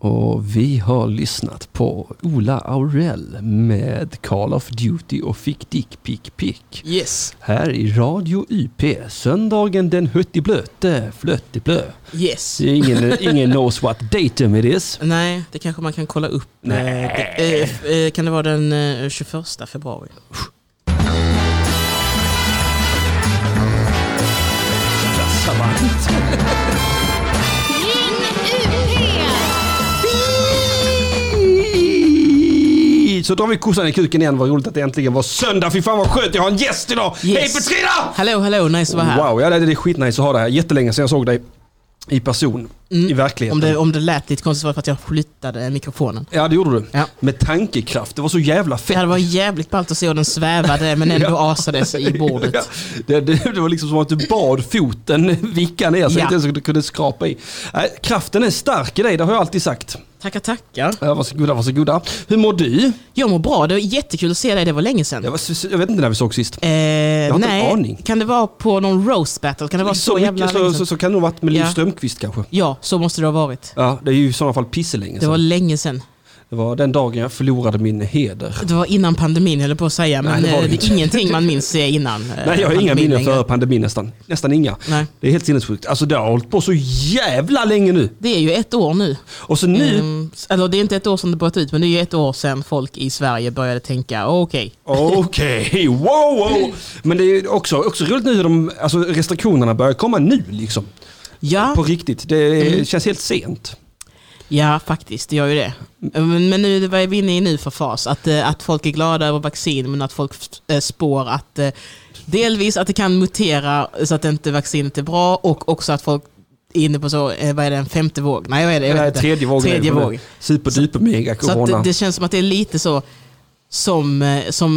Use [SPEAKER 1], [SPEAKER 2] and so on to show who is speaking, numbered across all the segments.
[SPEAKER 1] Och vi har lyssnat på Ola Aurell med Call of Duty och fick Dick Pick Pick.
[SPEAKER 2] Yes.
[SPEAKER 1] Här i Radio UP, söndagen den 70 blöte, flötteblö.
[SPEAKER 2] Yes.
[SPEAKER 1] Ingen, ingen knows what datum it is.
[SPEAKER 2] Nej, det kanske man kan kolla upp.
[SPEAKER 1] Nej.
[SPEAKER 2] Eh, det- eh, eh, Kan det vara den eh, 21 februari?
[SPEAKER 1] Så drar vi kossan i kuken igen. Vad roligt att det äntligen var söndag. Fy fan vad skönt, jag har en gäst idag!
[SPEAKER 2] Yes.
[SPEAKER 1] Hej Petrina!
[SPEAKER 2] Hallå, hallå, nice att vara här.
[SPEAKER 1] Wow, ja, det är skitnice att ha dig här. Jättelänge sedan jag såg dig i person,
[SPEAKER 2] Mm.
[SPEAKER 1] i verkligheten.
[SPEAKER 2] Om det, om det lät lite konstigt var det för att jag flyttade mikrofonen.
[SPEAKER 1] Ja, det gjorde du.
[SPEAKER 2] Ja.
[SPEAKER 1] Med tankekraft. Det var så jävla fett.
[SPEAKER 2] Det var jävligt ballt att se hur den svävade men ändå asades i bordet.
[SPEAKER 1] Ja, det, det, det var liksom som att du bad foten vicka ner så
[SPEAKER 2] Ja.
[SPEAKER 1] inte kunde skrapa i. Nej, kraften är stark i dig, det har jag alltid sagt.
[SPEAKER 2] Tackar, tackar.
[SPEAKER 1] Ja, varsågoda, varsågoda. Hur mår du?
[SPEAKER 2] Jag mår bra, det var jättekul att se dig, det var länge sedan.
[SPEAKER 1] Jag, var, jag vet inte när vi såg sist.
[SPEAKER 2] Eh,
[SPEAKER 1] har inte
[SPEAKER 2] nej,
[SPEAKER 1] en aning.
[SPEAKER 2] kan det vara på någon roast battle? Kan det vara så,
[SPEAKER 1] så,
[SPEAKER 2] jävla
[SPEAKER 1] så, så, så kan det nog varit med Liv
[SPEAKER 2] Ja.
[SPEAKER 1] Strömquist kanske.
[SPEAKER 2] Ja, så måste det ha varit.
[SPEAKER 1] Ja, det är ju i sådana fall pisselänge
[SPEAKER 2] Det
[SPEAKER 1] sedan.
[SPEAKER 2] var länge sedan.
[SPEAKER 1] Det var den dagen jag förlorade min heder.
[SPEAKER 2] Det var innan pandemin höll på att säga, men
[SPEAKER 1] Nej, det
[SPEAKER 2] eh,
[SPEAKER 1] det
[SPEAKER 2] det är ingenting man minns eh, innan. eh,
[SPEAKER 1] Nej, jag har inga
[SPEAKER 2] pandemin
[SPEAKER 1] minnen före pandemin nästan. Nästan inga.
[SPEAKER 2] Nej,
[SPEAKER 1] Det är helt sinnessjukt. Alltså det har hållit på så jävla länge nu.
[SPEAKER 2] det är ju ett år nu.
[SPEAKER 1] Och så nu,
[SPEAKER 2] Mm, eller det är inte ett år sedan det bröt ut, men det är ju ett år sedan folk i Sverige började tänka, okej,
[SPEAKER 1] Okej, wow, wow. Men det är också, också roligt nu hur de, alltså restriktionerna börjar komma nu liksom.
[SPEAKER 2] ja,
[SPEAKER 1] På riktigt. Det
[SPEAKER 2] Mm.
[SPEAKER 1] känns helt sent.
[SPEAKER 2] Ja faktiskt, det gör ju det. Men, nu, vad är vi inne i nu för fas? Att, eh, att folk är glada över vaccin, men att folk eh, spår att eh, delvis att det kan mutera så att inte vaccinet är bra och också att folk är inne på så, vad är det, en femte våg? Nej, vad är det? Jag vet inte.
[SPEAKER 1] tredje vågen.
[SPEAKER 2] Tredje våg.
[SPEAKER 1] Superduper mega
[SPEAKER 2] Så
[SPEAKER 1] corona.
[SPEAKER 2] det, det känns som att det är lite så som, eh, som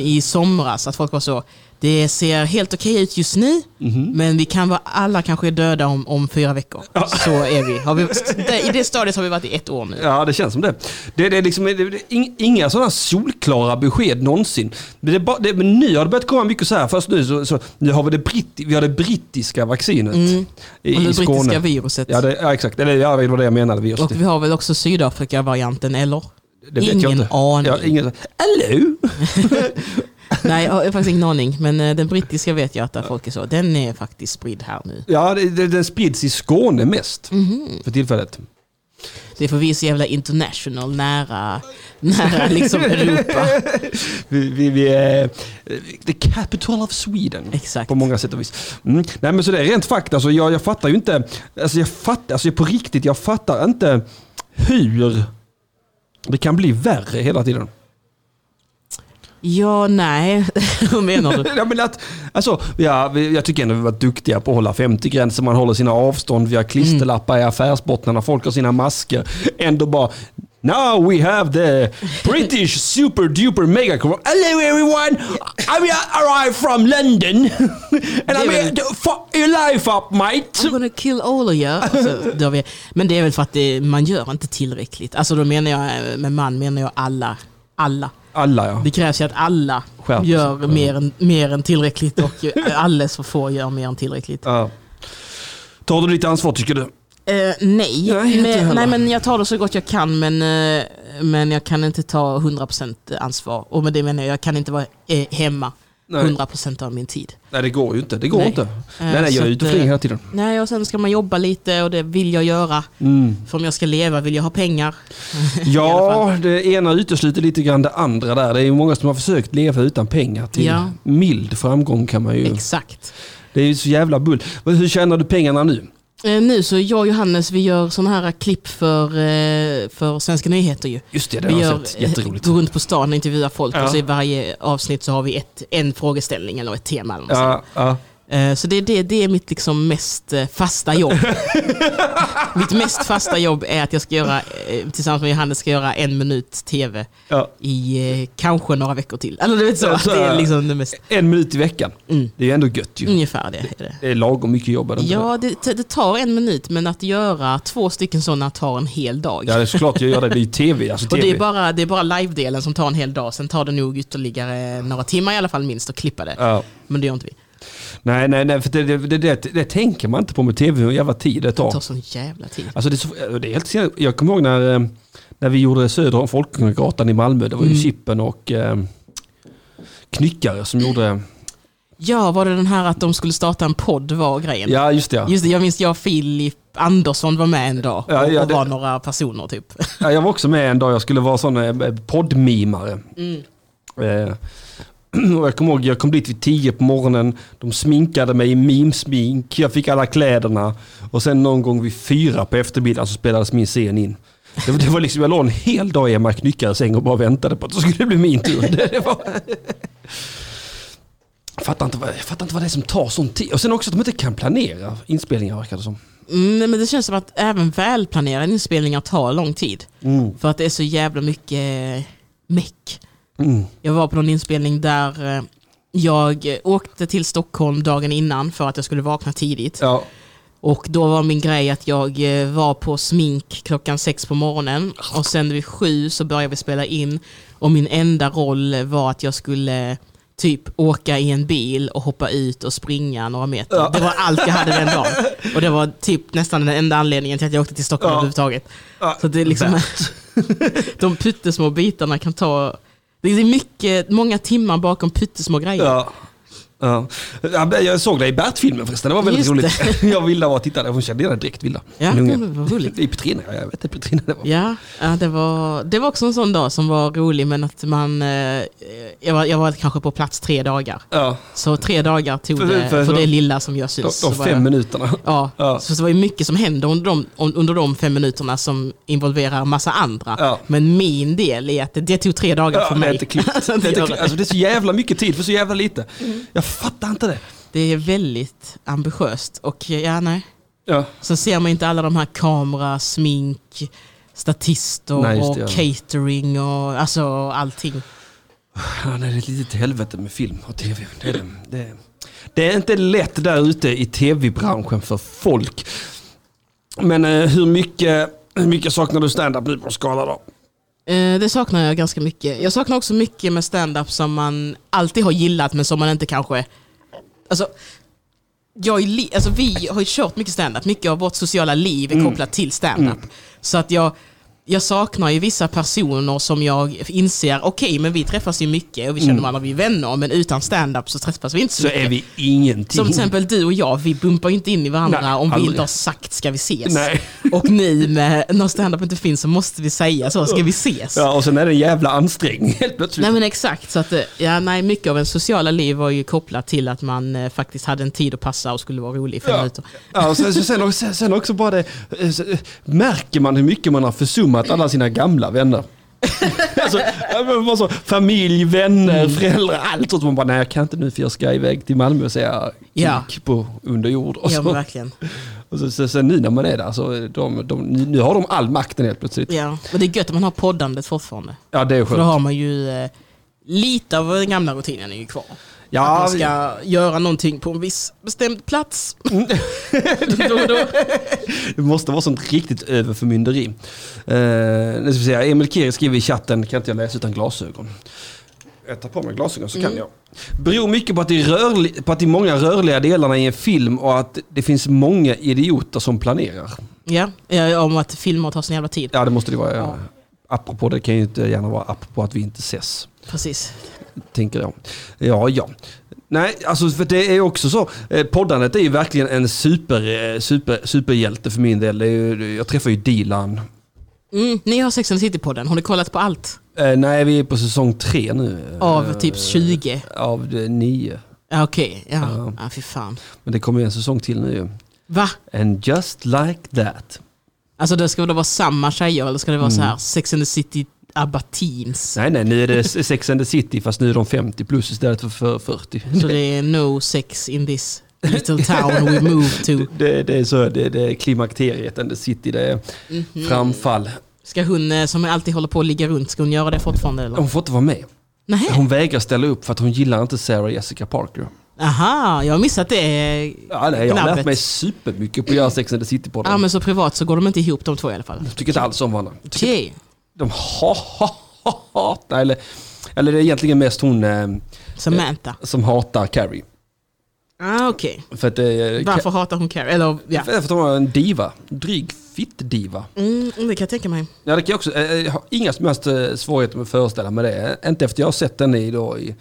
[SPEAKER 2] i somras, att folk var så, det ser helt okej ut just nu,
[SPEAKER 1] Mhm.
[SPEAKER 2] men vi kan vara, alla kanske döda om, om fyra veckor. Så är vi. Har vi I det stadiet har vi varit i ett år nu.
[SPEAKER 1] Ja, det känns som det. Det, det är liksom, det, inga sådana solklara besked någonsin. Men, det, bara- det, men nu har det börjat komma mycket så här. Först nu så, så nu har vi det, britt, vi har det brittiska vaccinet
[SPEAKER 2] Mm.
[SPEAKER 1] i,
[SPEAKER 2] Och det
[SPEAKER 1] i Skåne.
[SPEAKER 2] brittiska viruset.
[SPEAKER 1] Ja, det, ja, exakt. Eller, ja, det var det jag menade. Viruset.
[SPEAKER 2] och vi har väl också Sydafrika-varianten, eller?
[SPEAKER 1] Det vet jag
[SPEAKER 2] ingen
[SPEAKER 1] inte.
[SPEAKER 2] aning.
[SPEAKER 1] Ja, ingen, Hello!
[SPEAKER 2] Nej, jag har faktiskt ingen aning. Men eh, den brittiska vet jag att folk är så. Den är faktiskt spridd här nu.
[SPEAKER 1] Ja, den sprids i Skåne mest
[SPEAKER 2] Mhm.
[SPEAKER 1] för tillfället.
[SPEAKER 2] Det är för vi är så jävla international, nära, nära liksom Europa.
[SPEAKER 1] Vi, vi, vi är the capital of Sweden.
[SPEAKER 2] Exakt.
[SPEAKER 1] På många sätt och vis. Mm. Nej men så det är rent fakta, alltså, jag, jag fattar ju inte, alltså jag fattar, alltså på riktigt, jag fattar inte hur det kan bli värre hela tiden.
[SPEAKER 2] Ja, nej. Hur menar du?
[SPEAKER 1] Ja, men att, alltså, ja, jag tycker ändå vi varit duktiga på att hålla 50-gränser, man håller sina avstånd, vi har klisterlappar i affärsbottnarna, folk har sina masker. Ändå bara Now we have the British super duper mega corona. Hello everyone! I arrived from London and I'm here to fuck your life up mate.
[SPEAKER 2] I'm gonna kill all of you. Alltså, vi. Men det är väl för att det, man gör inte tillräckligt. Alltså då menar jag, med man menar jag alla. Alla.
[SPEAKER 1] Alla ja.
[SPEAKER 2] Det krävs ju att alla
[SPEAKER 1] sig.
[SPEAKER 2] gör mer än, mer än tillräckligt och eh, alldeles för få gör mer än tillräckligt.
[SPEAKER 1] ja. Tar du ditt ansvar tycker du?
[SPEAKER 2] Eh, nej, men, nej, men jag tar det så gott jag kan men, eh, men jag kan inte ta 100% ansvar. Och med det menar jag, jag kan inte vara eh, hemma
[SPEAKER 1] Nej.
[SPEAKER 2] 100% av min tid.
[SPEAKER 1] Nej det går ju inte. Det går
[SPEAKER 2] Nej.
[SPEAKER 1] inte. Nej, nej, jag är ute och flyger hela tiden.
[SPEAKER 2] Nej, och sen ska man jobba lite och det vill jag göra.
[SPEAKER 1] Mm.
[SPEAKER 2] För om jag ska leva vill jag ha pengar.
[SPEAKER 1] Ja, det ena utesluter lite grann det andra där. Det är ju många som har försökt leva utan pengar till
[SPEAKER 2] Ja.
[SPEAKER 1] mild framgång kan man ju.
[SPEAKER 2] Exakt.
[SPEAKER 1] Det är ju så jävla bull. Hur tjänar du pengarna nu?
[SPEAKER 2] Eh, nu så jag och Johannes vi gör sådana här klipp för, eh, för Svenska nyheter ju.
[SPEAKER 1] Just det, det
[SPEAKER 2] Vi
[SPEAKER 1] har jag sett. Jätteroligt.
[SPEAKER 2] går runt på stan och intervjuar folk
[SPEAKER 1] Ja.
[SPEAKER 2] och så i varje avsnitt så har vi ett, en frågeställning eller ett tema. Eller.
[SPEAKER 1] Ja, ja.
[SPEAKER 2] Eh, Så det, det, det är mitt liksom mest eh, fasta jobb. mitt mest fasta jobb är att jag ska göra, eh, tillsammans med Johannes, ska göra en minut TV
[SPEAKER 1] ja.
[SPEAKER 2] i kanske några veckor till. Eller du vet så,
[SPEAKER 1] så
[SPEAKER 2] det är liksom det mest,
[SPEAKER 1] En minut i veckan.
[SPEAKER 2] mm,
[SPEAKER 1] Det är ju ändå gött ju.
[SPEAKER 2] ungefär det. Är det.
[SPEAKER 1] Det är lagom mycket jobb.
[SPEAKER 2] Ja, det, det tar en minut, men att göra två stycken sådana tar en hel dag.
[SPEAKER 1] Ja, det är såklart jag gör det. Det är ju tv. Alltså
[SPEAKER 2] Och
[SPEAKER 1] TV.
[SPEAKER 2] det är bara, det är bara live-delen som tar en hel dag, sen tar det nog ytterligare några timmar i alla fall minst att klippa det.
[SPEAKER 1] Ja.
[SPEAKER 2] Men det gör inte vi.
[SPEAKER 1] Nej, nej, nej, för det, det, det, det, tänker man inte på med tv, hur jävla tid det
[SPEAKER 2] Det
[SPEAKER 1] tar.
[SPEAKER 2] tar sån jävla tid.
[SPEAKER 1] Alltså det, är så, det är helt sen- Jag kommer ihåg när, eh, när vi gjorde Söder om Folkungagatan i Malmö. Det var ju
[SPEAKER 2] Mm.
[SPEAKER 1] Chippen och eh, Knyckare som gjorde...
[SPEAKER 2] Ja, var det den här att de skulle starta en podd var grejen?
[SPEAKER 1] Ja, just det. Ja.
[SPEAKER 2] Just det, jag minns jag och Filip Andersson var med en dag
[SPEAKER 1] Ja,
[SPEAKER 2] och,
[SPEAKER 1] ja,
[SPEAKER 2] och
[SPEAKER 1] det-
[SPEAKER 2] var några personer typ.
[SPEAKER 1] Ja, jag var också med en dag. Jag skulle vara sån eh, poddmimare.
[SPEAKER 2] Mm.
[SPEAKER 1] Eh, och jag kommer ihåg, jag kom dit vid 10 på morgonen. De sminkade mig i mimsmink. Jag fick alla kläderna. Och sen någon gång vid fyra på eftermiddagen så spelades min scen in. Det, var- det var liksom, jag låg en hel dag i Emma Knyckares säng och bara väntade på att det skulle bli min tur. Det, det var... Jag fattar, inte vad, jag fattar inte vad det är som tar sån tid. Och sen också att de inte kan planera inspelningar verkar det som.
[SPEAKER 2] Mm, men det känns som att även välplanerade inspelningar tar lång tid.
[SPEAKER 1] Mm.
[SPEAKER 2] För att det är så jävla mycket meck.
[SPEAKER 1] Mm.
[SPEAKER 2] Jag var på någon inspelning där eh, jag åkte till Stockholm dagen innan för att jag skulle vakna tidigt.
[SPEAKER 1] Ja.
[SPEAKER 2] Och då var min grej att jag eh, var på smink klockan sex på morgonen och sen vid sju så började vi spela in och min enda roll var att jag skulle typ åka i en bil och hoppa ut och springa några meter.
[SPEAKER 1] Ja.
[SPEAKER 2] Det var allt jag hade den dagen. Och det var typ nästan den enda anledningen till att jag åkte till Stockholm
[SPEAKER 1] Ja.
[SPEAKER 2] överhuvudtaget.
[SPEAKER 1] Ja.
[SPEAKER 2] Så det är liksom, de pyttesmå bitarna kan ta, det är mycket, många timmar bakom pyttesmå grejer.
[SPEAKER 1] Ja. Ja. Ja, Jag såg det i Bert-filmen förresten, det var väldigt
[SPEAKER 2] Just
[SPEAKER 1] roligt. Jag Vilda var och tittade, hon kände igen direkt Vilda.
[SPEAKER 2] Ja, det var roligt.
[SPEAKER 1] I Petrina, ja, jag vet inte Petrina det var.
[SPEAKER 2] Ja, ja det, var, det var också en sån dag som var rolig men att man... Eh, jag, var, jag var kanske på plats tre dagar.
[SPEAKER 1] Ja,
[SPEAKER 2] Så tre dagar tog
[SPEAKER 1] För-
[SPEAKER 2] det
[SPEAKER 1] för-
[SPEAKER 2] för, det lilla som jag syns.
[SPEAKER 1] de fem
[SPEAKER 2] jag,
[SPEAKER 1] minuterna.
[SPEAKER 2] Ja,
[SPEAKER 1] Ja.
[SPEAKER 2] så det var ju mycket som hände under de, under de fem minuterna som involverar massa andra.
[SPEAKER 1] Ja.
[SPEAKER 2] Men min del är att det, det tog tre dagar för
[SPEAKER 1] det
[SPEAKER 2] mig.
[SPEAKER 1] Det är,
[SPEAKER 2] det.
[SPEAKER 1] alltså, det är så jävla mycket tid för så jävla lite.
[SPEAKER 2] Mm.
[SPEAKER 1] Jag fattar inte det.
[SPEAKER 2] det är väldigt ambitiöst. Och ja, nej.
[SPEAKER 1] Ja.
[SPEAKER 2] Så ser man inte alla de här kamera, smink, statister
[SPEAKER 1] Nej,
[SPEAKER 2] och
[SPEAKER 1] det, ja.
[SPEAKER 2] catering och alltså allting.
[SPEAKER 1] Ja, det är ett litet helvete med film och tv. Det är, det. Det, är, det är inte lätt där ute i tv-branschen för folk. Men eh, hur, mycket, hur mycket saknar du stand-up nu på skala då?
[SPEAKER 2] Eh, Det saknar jag ganska mycket. Jag saknar också mycket med stand-up som man alltid har gillat men som man inte kanske... Alltså, jag är li- alltså vi har ju kört mycket stand-up. Mycket av vårt sociala liv är kopplat till stand-up. Så att jag, jag saknar ju vissa personer som jag inser, okej men vi träffas ju mycket och vi känner varandra, vi är vänner, men utan stand-up så träffas vi inte så,
[SPEAKER 1] Så
[SPEAKER 2] mycket.
[SPEAKER 1] är vi ingenting.
[SPEAKER 2] Som till exempel du och jag, vi bumpar ju inte in i varandra
[SPEAKER 1] Nej,
[SPEAKER 2] om vi
[SPEAKER 1] aldrig.
[SPEAKER 2] inte har sagt ska vi ses.
[SPEAKER 1] Nej.
[SPEAKER 2] Och nu med, när stand-up inte finns så måste vi säga så, ska vi ses?
[SPEAKER 1] Ja, och sen är det en jävla ansträngning helt plötsligt.
[SPEAKER 2] Nej men exakt, så att, eh, ja, nej, mycket av en sociala liv var ju kopplat till att man eh, faktiskt hade en tid att passa och skulle vara rolig i fem
[SPEAKER 1] Ja.
[SPEAKER 2] minuter.
[SPEAKER 1] Ja, och sen, sen, sen, också, bara det, eh, så, eh, märker man hur mycket man har försummat alla sina gamla vänner. alltså, så, familj, vänner,
[SPEAKER 2] Mm.
[SPEAKER 1] föräldrar, allt sånt. Man bara, nej jag kan inte nu för jag ska iväg till Malmö och säga
[SPEAKER 2] Ja.
[SPEAKER 1] på under jord. Och
[SPEAKER 2] Ja
[SPEAKER 1] så,
[SPEAKER 2] verkligen.
[SPEAKER 1] och så, så, sen nu när man är där så de, de, nu har de all makten helt plötsligt.
[SPEAKER 2] Ja, men det är gött att man har poddandet fortfarande.
[SPEAKER 1] Ja det är
[SPEAKER 2] För då
[SPEAKER 1] skönt.
[SPEAKER 2] har man ju eh, lite av den gamla rutinen är ju kvar. Att
[SPEAKER 1] Ja,
[SPEAKER 2] man ska göra någonting på en viss bestämd plats. då och då.
[SPEAKER 1] Det måste vara sånt riktigt överförmynderi. Eh, nu ska vi se, Emil Kiri skriver i chatten, kan inte jag läsa utan glasögon? Jag tar på mig glasögon så kan
[SPEAKER 2] Mm.
[SPEAKER 1] jag. Beror mycket på att, det är rörli- på att det är många rörliga delarna i en film och att det finns många idioter som planerar.
[SPEAKER 2] Ja, om att filmer tar sån jävla tid.
[SPEAKER 1] Ja det måste det vara. Ja.
[SPEAKER 2] Ja.
[SPEAKER 1] Apropå det kan ju inte gärna vara apropå att vi inte ses.
[SPEAKER 2] Precis.
[SPEAKER 1] Tänker jag. Ja, ja. Nej, alltså för det är också så. Eh, poddandet är ju verkligen en super, eh, super, superhjälte för min del. Ju, jag träffar ju Dilan
[SPEAKER 2] Mm, ni har Sex and City-podden, har ni kollat på allt?
[SPEAKER 1] Eh, nej, vi är på säsong tre nu.
[SPEAKER 2] Av
[SPEAKER 1] Eh,
[SPEAKER 2] typ 20?
[SPEAKER 1] Av nio.
[SPEAKER 2] Ja, Okej, ja.
[SPEAKER 1] Ja.
[SPEAKER 2] ja. fy fan.
[SPEAKER 1] Men det kommer ju en säsong till nu ju.
[SPEAKER 2] Va?
[SPEAKER 1] And just like that.
[SPEAKER 2] Alltså det ska då vara samma tjejer eller ska det vara
[SPEAKER 1] Mm.
[SPEAKER 2] så här Sex and the City ABBA Teens?
[SPEAKER 1] Nej, nej, nu är det Sex and the City fast nu är de 50 plus istället för- för 40.
[SPEAKER 2] Så det är no sex in this little town we move to.
[SPEAKER 1] Det, det är så, det, det är klimakteriet and the city, det är
[SPEAKER 2] Mhm.
[SPEAKER 1] framfall.
[SPEAKER 2] Ska hon eh, som alltid håller på att ligga runt, ska hon göra det fortfarande eller?
[SPEAKER 1] Hon får inte vara med.
[SPEAKER 2] Nej.
[SPEAKER 1] Hon vägrar ställa upp för att hon gillar inte Sarah Jessica Parker.
[SPEAKER 2] Aha, jag har missat det.
[SPEAKER 1] Ja, nej, jag har lärt mig supermycket på att göra Sex and the City på
[SPEAKER 2] Ja men så privat så går de inte ihop de två i alla fall.
[SPEAKER 1] Jag tycker inte alls om varandra.
[SPEAKER 2] Okej,
[SPEAKER 1] De ha, ha, ha, hatar, eller, eller det är egentligen mest hon eh,
[SPEAKER 2] Samantha.
[SPEAKER 1] som hatar Carrie.
[SPEAKER 2] Ah, Okej.
[SPEAKER 1] För att, eh,
[SPEAKER 2] Varför hatar hon Carrie? Eller ja.
[SPEAKER 1] För att hon var en diva. Dryg fitt-diva.
[SPEAKER 2] Mm, det kan jag tänka mig.
[SPEAKER 1] Ja, det kan jag också. eh, Jag har inga som helst eh, svårigheter med att föreställa mig det. Inte efter jag har sett den i, då, i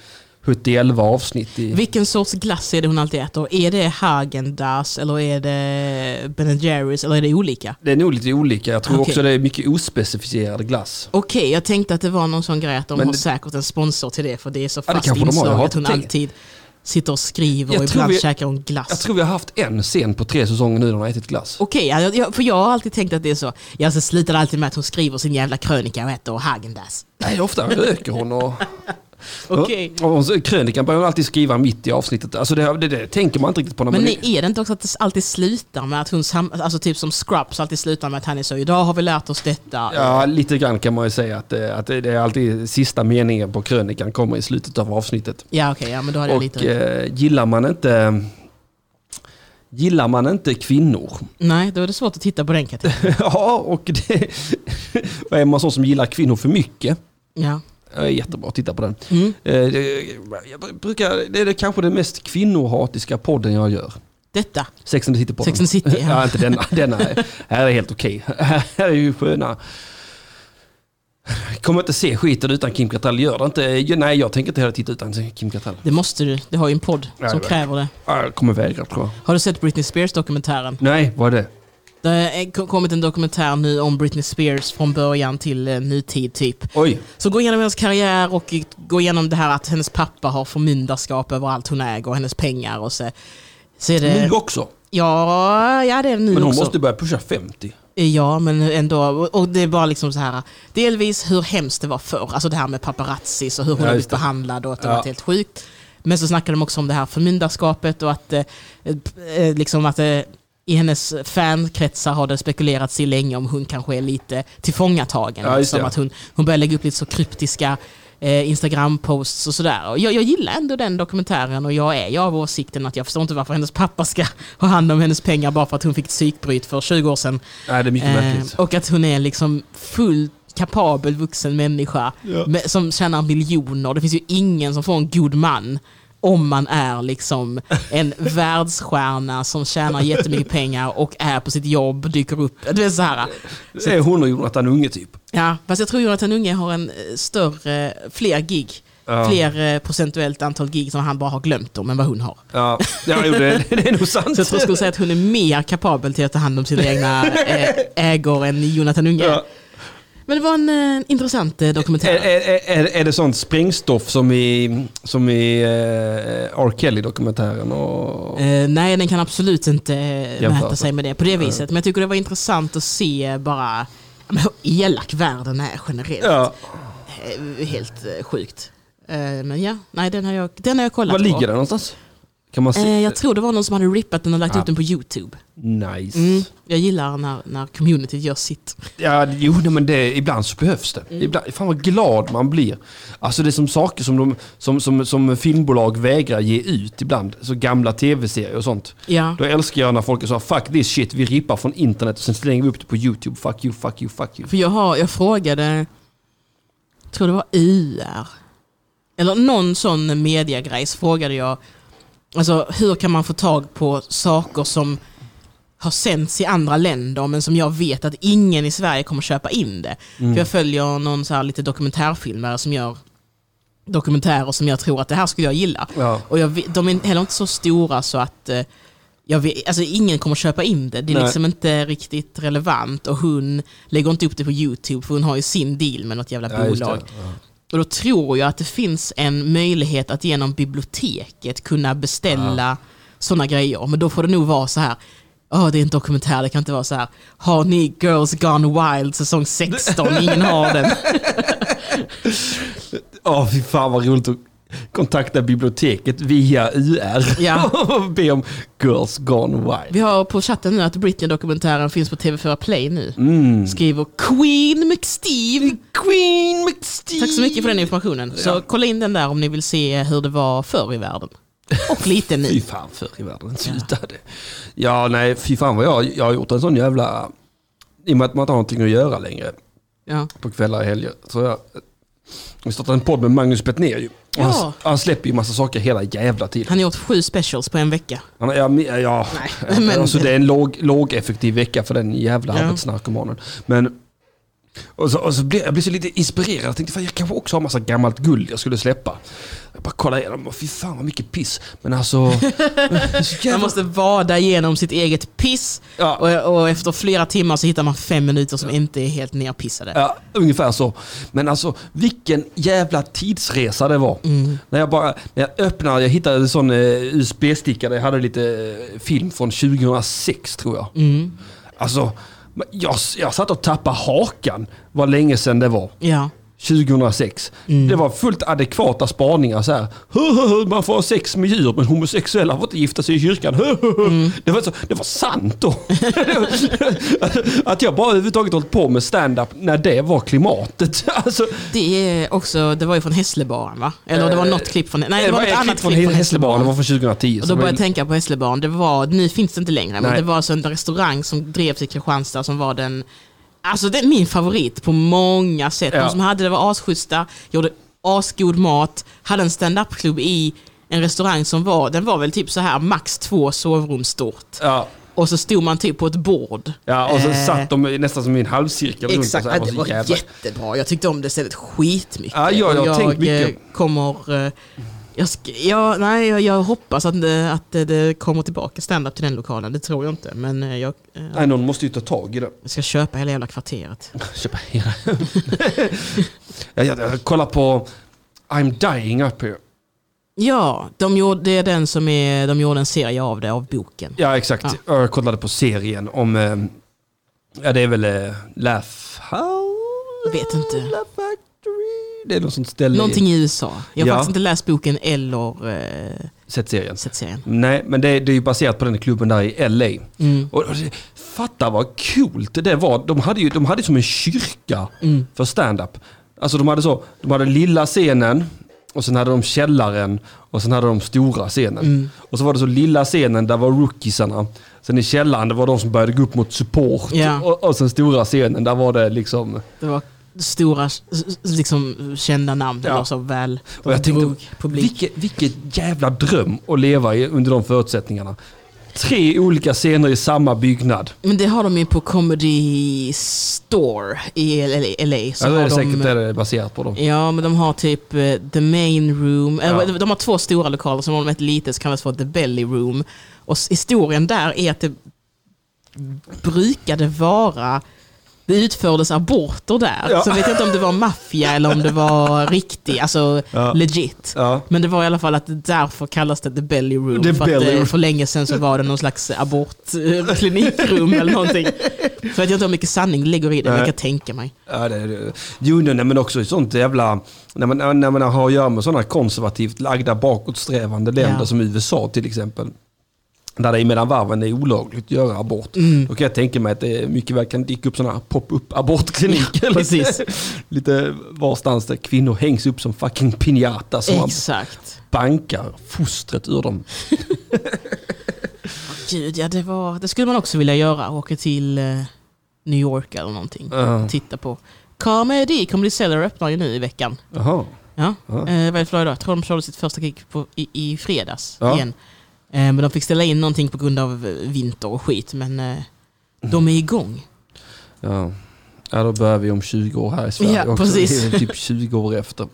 [SPEAKER 1] 71 avsnitt. I,
[SPEAKER 2] Vilken sorts glass är det hon alltid äter? Är det Häagen-Dazs eller är det Ben Jerrys eller är det olika?
[SPEAKER 1] det är nog lite olika. Jag tror
[SPEAKER 2] Okej.
[SPEAKER 1] också det är mycket ospecifierad glass.
[SPEAKER 2] Okej, jag tänkte att det var någon sån grej att de
[SPEAKER 1] Men
[SPEAKER 2] har
[SPEAKER 1] det-
[SPEAKER 2] säkert en sponsor till det för det är så
[SPEAKER 1] Ja,
[SPEAKER 2] fast
[SPEAKER 1] kanske de har. Jag
[SPEAKER 2] inslag
[SPEAKER 1] har
[SPEAKER 2] att hon alltid sitter och skriver
[SPEAKER 1] Jag
[SPEAKER 2] och ibland
[SPEAKER 1] vi-
[SPEAKER 2] käkar hon glass.
[SPEAKER 1] Jag tror vi har haft en scen på tre säsonger nu när hon har ätit glass.
[SPEAKER 2] Okej, ja, jag- för jag har alltid tänkt att det är så. Jag så slutar alltid med att hon skriver sin jävla krönika och äter Häagen-Dazs.
[SPEAKER 1] Nej, ofta röker hon och...
[SPEAKER 2] Okej.
[SPEAKER 1] så- krönikan börjar alltid skriva mitt i avsnittet. Alltså det, det, det tänker man inte riktigt på när
[SPEAKER 2] Men
[SPEAKER 1] man...
[SPEAKER 2] är det inte också att det alltid slutar med att hon, alltså typ som Scrubs alltid slutar med att han är så idag har vi lärt oss detta.
[SPEAKER 1] Ja, lite grann kan man ju säga att, det, att det är alltid sista meningen på krönikan kommer i slutet av avsnittet.
[SPEAKER 2] Ja okej, ja men då hade jag lite
[SPEAKER 1] eh, gillar man inte... Gillar man inte kvinnor?
[SPEAKER 2] Nej, då är det svårt att titta på den kategorin.
[SPEAKER 1] ja, och det... är man så som gillar kvinnor för mycket?
[SPEAKER 2] Ja.
[SPEAKER 1] Är jättebra att titta på den.
[SPEAKER 2] Mm.
[SPEAKER 1] Eh, jag brukar, det är kanske den mest kvinnohatiska podden jag gör.
[SPEAKER 2] Detta.
[SPEAKER 1] Sex and the City-podden.
[SPEAKER 2] Sex and the City, ja.
[SPEAKER 1] ja. inte denna. denna är, här är helt okej. Här är ju sköna. Kommer inte se skiten utan Kim Cattrall. Gör det inte. Nej, jag tänker inte heller titta utan Kim Cattrall.
[SPEAKER 2] Det måste du. Det har ju en podd som
[SPEAKER 1] det-
[SPEAKER 2] kräver det.
[SPEAKER 1] Ja, Jag kommer vägra tror jag.
[SPEAKER 2] Har du sett Britney Spears-dokumentären?
[SPEAKER 1] Nej, vad är det?
[SPEAKER 2] Det har ko- kommit en dokumentär nu om Britney Spears från början till eh, nutid typ.
[SPEAKER 1] Oj.
[SPEAKER 2] Så gå igenom hennes karriär och gå igenom det här att hennes pappa har förmyndarskap över allt hon äger och hennes pengar och så, så är det...
[SPEAKER 1] Nu också.
[SPEAKER 2] Ja, ja det är nu
[SPEAKER 1] Men hon
[SPEAKER 2] också.
[SPEAKER 1] måste börja pusha 50.
[SPEAKER 2] Ja, men ändå. Och det är bara liksom så här. Delvis hur hemskt det var förr. Alltså det här med paparazzis och hur hon
[SPEAKER 1] Ja,
[SPEAKER 2] har blivit behandlad och att det
[SPEAKER 1] Ja.
[SPEAKER 2] var helt sjukt. Men så snackade de också om det här förmyndarskapet och att, eh, eh, liksom att eh, i hennes fankretsar har det spekulerats i länge om hon kanske är lite tillfångatagen.
[SPEAKER 1] Ja,
[SPEAKER 2] som att hon, hon börjar lägga upp lite så kryptiska eh, Instagram-posts och sådär. Och jag, jag gillar ändå den dokumentären och jag är ju av åsikten att jag förstår inte varför hennes pappa ska ha hand om hennes pengar bara för att hon fick ett psykbryt för 20 år sedan.
[SPEAKER 1] Nej, det är mycket
[SPEAKER 2] Eh,
[SPEAKER 1] märkligt.
[SPEAKER 2] och att hon är liksom fullt kapabel vuxen människa
[SPEAKER 1] Ja.
[SPEAKER 2] med, som tjänar miljoner. Det finns ju ingen som får en god man om man är liksom en världsstjärna som tjänar jättemycket pengar och är på sitt jobb, dyker upp. Du vet så här.
[SPEAKER 1] Det är hon och Jonathan Unge typ.
[SPEAKER 2] Ja, fast jag tror Jonathan Unge har en eh, större, fler gig.
[SPEAKER 1] Ja.
[SPEAKER 2] Fler eh, procentuellt antal gig som han bara har glömt om än vad hon har.
[SPEAKER 1] Ja, ja det, det är nog sant.
[SPEAKER 2] Så jag tror jag skulle säga att hon är mer kapabel till att ta hand om sina egna eh, ägor än Jonathan Unge.
[SPEAKER 1] Ja.
[SPEAKER 2] Men det var en eh, intressant eh, dokumentär.
[SPEAKER 1] Är, är, är, är det sånt sprängstoff som i, som i eh, R. Kelly-dokumentären? Och...
[SPEAKER 2] Eh, nej, den kan absolut inte eh,
[SPEAKER 1] Jämföra.
[SPEAKER 2] mäta sig med det på det viset. Men jag tycker det var intressant att se bara hur elak världen är generellt.
[SPEAKER 1] Ja.
[SPEAKER 2] Eh, Helt sjukt. Men ja, nej den har jag, den har jag kollat
[SPEAKER 1] Var
[SPEAKER 2] på.
[SPEAKER 1] ligger den någonstans? Kan man se?
[SPEAKER 2] Eh, jag tror det var någon som hade rippat den och lagt
[SPEAKER 1] Ja.
[SPEAKER 2] ut den på YouTube.
[SPEAKER 1] Nice.
[SPEAKER 2] Mm, jag gillar när, när communityt gör sitt.
[SPEAKER 1] Ja, jo, men det, ibland så behövs det.
[SPEAKER 2] Mm.
[SPEAKER 1] Ibland, fan vad glad man blir. Alltså det är som saker som, de, som, som, som filmbolag vägrar ge ut ibland. Så gamla tv-serier och sånt.
[SPEAKER 2] Ja.
[SPEAKER 1] Då älskar jag när folk så fuck this shit, vi rippar från internet och sen slänger vi upp det på YouTube. Fuck you, fuck you, fuck you.
[SPEAKER 2] För jag, har, jag frågade, jag tror det var UR, eller någon sån mediagrejs frågade jag, alltså hur kan man få tag på saker som har sänds i andra länder men som jag vet att ingen i Sverige kommer köpa in det.
[SPEAKER 1] Mm.
[SPEAKER 2] För jag följer någon så här lite dokumentärfilmare som gör dokumentärer som jag tror att det här skulle jag gilla.
[SPEAKER 1] Ja.
[SPEAKER 2] Och jag, de är heller inte så stora så att eh, jag vet, alltså ingen kommer köpa in det. Det är
[SPEAKER 1] Nej.
[SPEAKER 2] liksom inte riktigt relevant och hon lägger inte upp det på YouTube för hon har ju sin deal med något jävla
[SPEAKER 1] Ja, just det.
[SPEAKER 2] Och då tror jag att det finns en möjlighet att genom biblioteket kunna beställa sådana grejer. Men då får det nog vara så här. Ja, det är en dokumentär, det kan inte vara så här. Har ni Girls Gone Wild säsong 16? Ingen har den.
[SPEAKER 1] Åh, fy fan vad roligt att kontakta biblioteket via UR
[SPEAKER 2] Ja.
[SPEAKER 1] och be om Girls Gone Wild.
[SPEAKER 2] Vi har på chatten nu att Britney-dokumentären finns på TV4 Play nu.
[SPEAKER 1] Mm.
[SPEAKER 2] Skriver Queen McSteve.
[SPEAKER 1] Queen McSteve.
[SPEAKER 2] Tack så mycket för den informationen. Så
[SPEAKER 1] Ja.
[SPEAKER 2] kolla in den där om ni vill se hur det var förr i världen. Och lite
[SPEAKER 1] Fy
[SPEAKER 2] nu.
[SPEAKER 1] fan förr i världen, sluta det. Ja, nej, fy fan vad jag, jag har gjort en sån jävla... I och med att man inte har någonting att göra längre
[SPEAKER 2] Ja.
[SPEAKER 1] på kvällar och helger. Så jag Vi startade en podd med Magnus Betnér. Och
[SPEAKER 2] Ja.
[SPEAKER 1] Han, han släpper ju massa saker hela jävla tiden.
[SPEAKER 2] Han har gjort sju specials på en vecka.
[SPEAKER 1] Han, ja, men- ja,
[SPEAKER 2] Nej, men-
[SPEAKER 1] alltså det är en låg, lågeffektiv vecka för den jävla
[SPEAKER 2] Ja.
[SPEAKER 1] arbetsnarkomanen. Men och så, och så blev jag blev så lite inspirerad. Jag tänkte fan, jag kanske också har massa gammalt guld jag skulle släppa. Jag bara kollade igenom och fy fan vad mycket piss. Men alltså... så
[SPEAKER 2] Man
[SPEAKER 1] jävla-
[SPEAKER 2] måste vada igenom sitt eget piss
[SPEAKER 1] ja,
[SPEAKER 2] och, och efter flera timmar så hittar man fem minuter som inte är helt nerpissade.
[SPEAKER 1] ja, ungefär så. Men alltså vilken jävla tidsresa det var.
[SPEAKER 2] Mm.
[SPEAKER 1] När jag bara när jag öppnade, jag hittade en sån eh, USB-sticka där jag hade lite eh, film från 2006 tror jag.
[SPEAKER 2] Mm.
[SPEAKER 1] Alltså, jag, jag satt och tappade hakan vad länge sedan det var.
[SPEAKER 2] Ja.
[SPEAKER 1] 2006.
[SPEAKER 2] Mm.
[SPEAKER 1] Det var fullt adekvata spaningar så här. Man får ha sex med djur men homosexuella får inte gifta sig i kyrkan.
[SPEAKER 2] Mm.
[SPEAKER 1] Det, var så, det var sant då. att jag bara överhuvudtaget hållit på med stand-up när det var klimatet. Alltså,
[SPEAKER 2] Det är också, det var ju från Hässlebaren va? Eller det var något klipp från, nej det var
[SPEAKER 1] ett
[SPEAKER 2] ett annat
[SPEAKER 1] klipp från Hässlebaren, det var från 2010.
[SPEAKER 2] Och då började jag tänka på Hässlebaren, det var, nu finns det inte längre, men
[SPEAKER 1] Nej.
[SPEAKER 2] det var alltså en restaurang som drevs i Kristianstad som var den, alltså det är min favorit på många sätt.
[SPEAKER 1] Ja.
[SPEAKER 2] De som hade det var asschyssta, gjorde asgod mat, hade en stand-up-klubb i en restaurang som var, den var väl typ så här max två sovrum stort.
[SPEAKER 1] ja,
[SPEAKER 2] Och så stod man typ på ett bord.
[SPEAKER 1] ja, och så
[SPEAKER 2] Eh,
[SPEAKER 1] satt de nästan som i en halvcirkel runt.
[SPEAKER 2] Exakt,
[SPEAKER 1] här,
[SPEAKER 2] ja, det var
[SPEAKER 1] jävla-
[SPEAKER 2] jättebra. Jag tyckte om det stället skitmycket.
[SPEAKER 1] Ja, ja, jag har
[SPEAKER 2] Och
[SPEAKER 1] tänkt mycket.
[SPEAKER 2] eh, kommer... Jag, sk- ja, nej, jag, jag hoppas att, det, att det, det kommer tillbaka stand-up till den lokalen. Det tror jag inte. Men eh, jag, eh,
[SPEAKER 1] Nej, någon måste ju ta tag i det.
[SPEAKER 2] jag ska köpa hela jävla kvarteret.
[SPEAKER 1] Köpa hela. jag, jag, jag kollar på I'm dying up here.
[SPEAKER 2] Ja, de gjorde, det är den som är, de gjorde en serie av det, av boken.
[SPEAKER 1] Ja, exakt. Jag kollade på serien om... eh, Ja, det är väl Laugh House?
[SPEAKER 2] Vet inte.
[SPEAKER 1] Laugh? Det är något sånt ställe
[SPEAKER 2] Någonting i USA. Jag har
[SPEAKER 1] Ja.
[SPEAKER 2] faktiskt inte läst boken eller eh,
[SPEAKER 1] sett serien.
[SPEAKER 2] sett serien.
[SPEAKER 1] Nej, men det, det är ju baserat på den klubben där i LA.
[SPEAKER 2] Mm.
[SPEAKER 1] Och, och fatta vad coolt det var. De hade ju de hade som en kyrka
[SPEAKER 2] Mm.
[SPEAKER 1] för stand-up. Alltså de hade så, de hade lilla scenen och sen hade de källaren och sen hade de stora scenen.
[SPEAKER 2] Mm.
[SPEAKER 1] Och så var det så lilla scenen, där var rookiesarna. Sen i källaren, det var de som började gå upp mot support.
[SPEAKER 2] Ja.
[SPEAKER 1] Och, och sen stora scenen, där var det liksom...
[SPEAKER 2] Det var stora, liksom kända namn.
[SPEAKER 1] Ja.
[SPEAKER 2] Var så väl.
[SPEAKER 1] Och jag tänkte,
[SPEAKER 2] publik.
[SPEAKER 1] vilket, vilket jävla dröm att leva i under de förutsättningarna. Tre olika scener i samma byggnad.
[SPEAKER 2] Men det har de ju på Comedy Store i LA. LA så
[SPEAKER 1] Ja, det är
[SPEAKER 2] har
[SPEAKER 1] säkert
[SPEAKER 2] de,
[SPEAKER 1] det baserat på. Dem.
[SPEAKER 2] Ja, men de har typ eh, The Main Room.
[SPEAKER 1] Ja.
[SPEAKER 2] Eller, De har två stora lokaler som om ett litet som kallas för The Belly Room. Och historien där är att det brukade vara det utfördes aborter där.
[SPEAKER 1] Ja.
[SPEAKER 2] Så jag vet inte om det var maffia eller om det var riktigt, alltså
[SPEAKER 1] Ja.
[SPEAKER 2] legit.
[SPEAKER 1] Ja.
[SPEAKER 2] Men det var i alla fall att därför kallas det The Belly Room.
[SPEAKER 1] The
[SPEAKER 2] för
[SPEAKER 1] belly
[SPEAKER 2] eh,
[SPEAKER 1] room.
[SPEAKER 2] för länge sedan så var det någon slags abortklinikrum eller någonting. Så jag vet inte hur mycket sanning ligger i det, men jag kan tänka mig.
[SPEAKER 1] Ja, det, det. Jo, nej, men också sånt jävla... När man, när man har att göra med sådana konservativt lagda bakåtsträvande länder som USA till exempel. Där det är mellan varven är olagligt att göra abort.
[SPEAKER 2] Mm.
[SPEAKER 1] Då kan jag tänka mig att det mycket väl kan dyka upp sådana pop-up abortkliniker.
[SPEAKER 2] Precis.
[SPEAKER 1] lite, lite varstans där kvinnor hängs upp som fucking piñata som man
[SPEAKER 2] Exakt.
[SPEAKER 1] bankar fostret ur dem.
[SPEAKER 2] Gud, ja det, var, det skulle man också vilja göra. Åka till eh, New York eller någonting.
[SPEAKER 1] Ja.
[SPEAKER 2] Titta på. Comedy, Comedy Cellar öppnar ju nu i veckan.
[SPEAKER 1] Jaha.
[SPEAKER 2] Ja.
[SPEAKER 1] Ja.
[SPEAKER 2] Eh, vad är det för dag idag? Jag tror de körde sitt första gig på, i, i fredags
[SPEAKER 1] Ja.
[SPEAKER 2] igen. Eh, men de fick ställa in någonting på grund av eh, vinter och skit. Men eh, de är igång.
[SPEAKER 1] Ja. ja, då börjar vi om 20 år här i Sverige
[SPEAKER 2] Ja,
[SPEAKER 1] också.
[SPEAKER 2] precis.
[SPEAKER 1] Typ 20 år efter.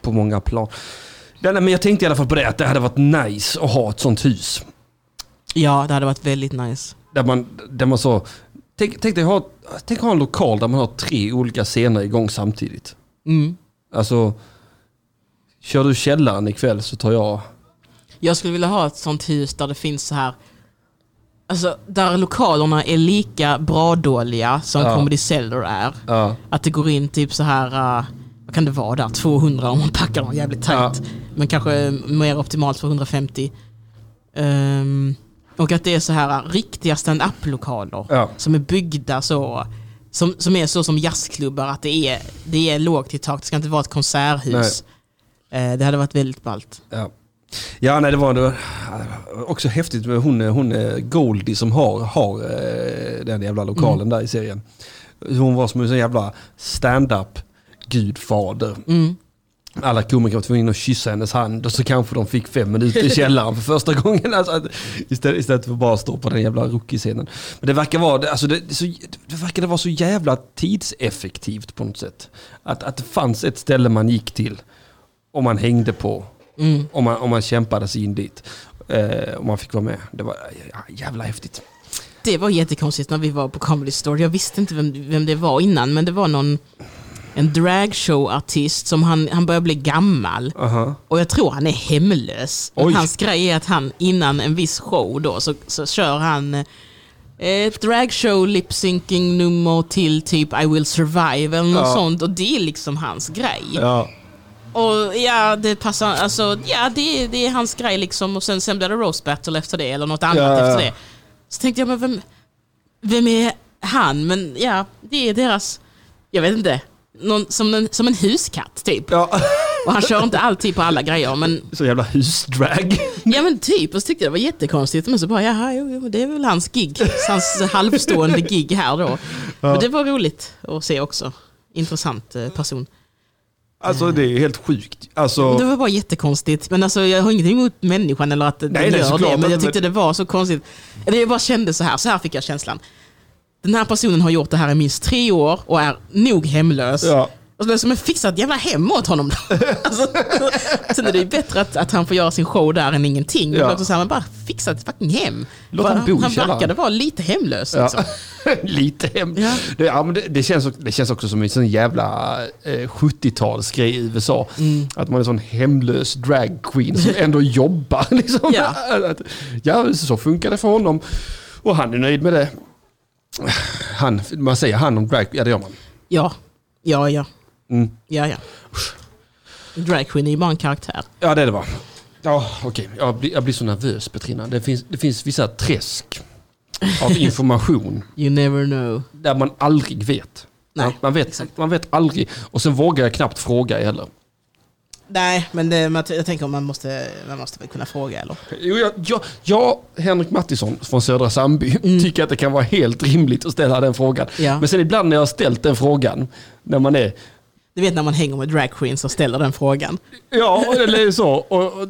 [SPEAKER 1] På många plan. Nej, men jag tänkte i alla fall på det, att det hade varit nice att ha ett sånt hus.
[SPEAKER 2] Ja, det hade varit väldigt nice.
[SPEAKER 1] Där man, där man så... Tänk, tänk dig ha, tänk ha en lokal där man har tre olika scener igång samtidigt.
[SPEAKER 2] Mm.
[SPEAKER 1] Alltså, kör du källaren ikväll så tar jag...
[SPEAKER 2] Jag skulle vilja ha ett sånt hus där det finns så här Alltså där lokalerna är lika bra dåliga som
[SPEAKER 1] Ja.
[SPEAKER 2] Comedy Cellar är.
[SPEAKER 1] Ja,
[SPEAKER 2] Att det går in typ så här, uh, vad kan det vara där, 200 om man packar dem jävligt tajt. Men kanske mer optimalt för 150. Ehm, och att det är så här uh, riktiga stand-up-lokaler
[SPEAKER 1] ja.
[SPEAKER 2] som är byggda så. Som, som är så som jazzklubbar, att det är, det är lågt i tak. Det ska inte vara ett konserthus. Eh, det hade varit väldigt ballt.
[SPEAKER 1] Ja, ja nej, det, var, det var också häftigt med hon, hon eh, Goldie som har, har eh, den jävla lokalen där i serien. Hon var som en jävla stand-up gudfader.
[SPEAKER 2] Mm.
[SPEAKER 1] Alla komiker var tvungna att kyssa hennes hand och så kanske de fick fem minuter i källaren för första gången. Alltså, istället, istället för att bara stå på den jävla rookie-scenen. Men det verkar vara, alltså det, det, så, det verkade vara så jävla tidseffektivt på något sätt. Att, att det fanns ett ställe man gick till och man hängde på.
[SPEAKER 2] Mm.
[SPEAKER 1] Om man, om man kämpade sig in dit. Eh, och man fick vara med. Det var ja, jävla häftigt.
[SPEAKER 2] Det var jättekonstigt när vi var på Comedy Store. Jag visste inte vem, vem det var innan, men det var någon en dragshow-artist som han, han börjar bli gammal.
[SPEAKER 1] Aha.
[SPEAKER 2] Och jag tror han är hemlös.
[SPEAKER 1] Oj.
[SPEAKER 2] Hans grej är att han innan en viss show då så, så kör han eh, ett dragshow lip-syncing nummer till typ I will survive eller något
[SPEAKER 1] Ja.
[SPEAKER 2] sånt. Och det är liksom hans grej.
[SPEAKER 1] Ja.
[SPEAKER 2] Och ja, det passar, alltså ja det, det är hans grej liksom. Och sen, sen blir det roast battle efter det eller något annat
[SPEAKER 1] Ja, ja.
[SPEAKER 2] efter det. Så tänkte jag, men vem, vem är han? Men ja, det är deras, jag vet inte, någon, som, en, som en huskatt typ.
[SPEAKER 1] ja.
[SPEAKER 2] Och han kör inte alltid på alla grejer men
[SPEAKER 1] Så jävla husdrag.
[SPEAKER 2] Ja men typ, och så tyckte jag det var jättekonstigt. Men så bara, jaha, jo, jo, det är väl hans gig. Hans halvstående gig här då. Men det var roligt att se också. Intressant eh, person.
[SPEAKER 1] Alltså det är helt sjukt. Alltså,
[SPEAKER 2] Det var bara jättekonstigt. Men alltså, jag har ingenting emot människan eller att den
[SPEAKER 1] Nej, nej,
[SPEAKER 2] gör det. Men jag tyckte det var så konstigt. Eller jag bara kände så här, så här fick jag känslan. Den här personen har gjort det här i minst tre år och är nog hemlös.
[SPEAKER 1] ja.
[SPEAKER 2] Och så blev det som en fixat jävla hem åt honom alltså, sen är det ju bättre att, att han får göra sin show där än ingenting. Men
[SPEAKER 1] Ja.
[SPEAKER 2] också så här, men bara fixa ett fucking hem.
[SPEAKER 1] Låt han bo
[SPEAKER 2] han verkade vara lite hemlös. Liksom.
[SPEAKER 1] Ja. Lite hem.
[SPEAKER 2] Ja.
[SPEAKER 1] Det, ja, men det, det, känns, det känns också som en sån jävla eh, 70-talsgrej i USA.
[SPEAKER 2] Mm.
[SPEAKER 1] Att man är en sån hemlös drag queen som ändå jobbar. Liksom.
[SPEAKER 2] Ja.
[SPEAKER 1] Att, ja, så funkar det för honom. Och han är nöjd med det. Han, man säger han om drag, ja det gör man.
[SPEAKER 2] Ja, ja, ja.
[SPEAKER 1] Mm.
[SPEAKER 2] ja, ja. Drag queen är ju bara en karaktär.
[SPEAKER 1] Ja det är det va. Ja okej, jag, blir, jag blir så nervös Petrina. Det finns, det finns vissa träsk av information
[SPEAKER 2] You never know.
[SPEAKER 1] där man aldrig vet.
[SPEAKER 2] Nej,
[SPEAKER 1] man, man, vet
[SPEAKER 2] exakt.
[SPEAKER 1] man vet aldrig. Och sen vågar jag knappt fråga heller.
[SPEAKER 2] Nej, men det, jag tänker man måste, man måste väl kunna fråga eller?
[SPEAKER 1] Jo, jag, jag, jag, Henrik Mattisson från Södra Sandby,
[SPEAKER 2] Mm.
[SPEAKER 1] tycker att det kan vara helt rimligt att ställa den frågan.
[SPEAKER 2] Ja.
[SPEAKER 1] Men sen ibland när jag har ställt den frågan, när man är,
[SPEAKER 2] Du vet när man hänger med drag queens och ställer den frågan.
[SPEAKER 1] ja eller så, och,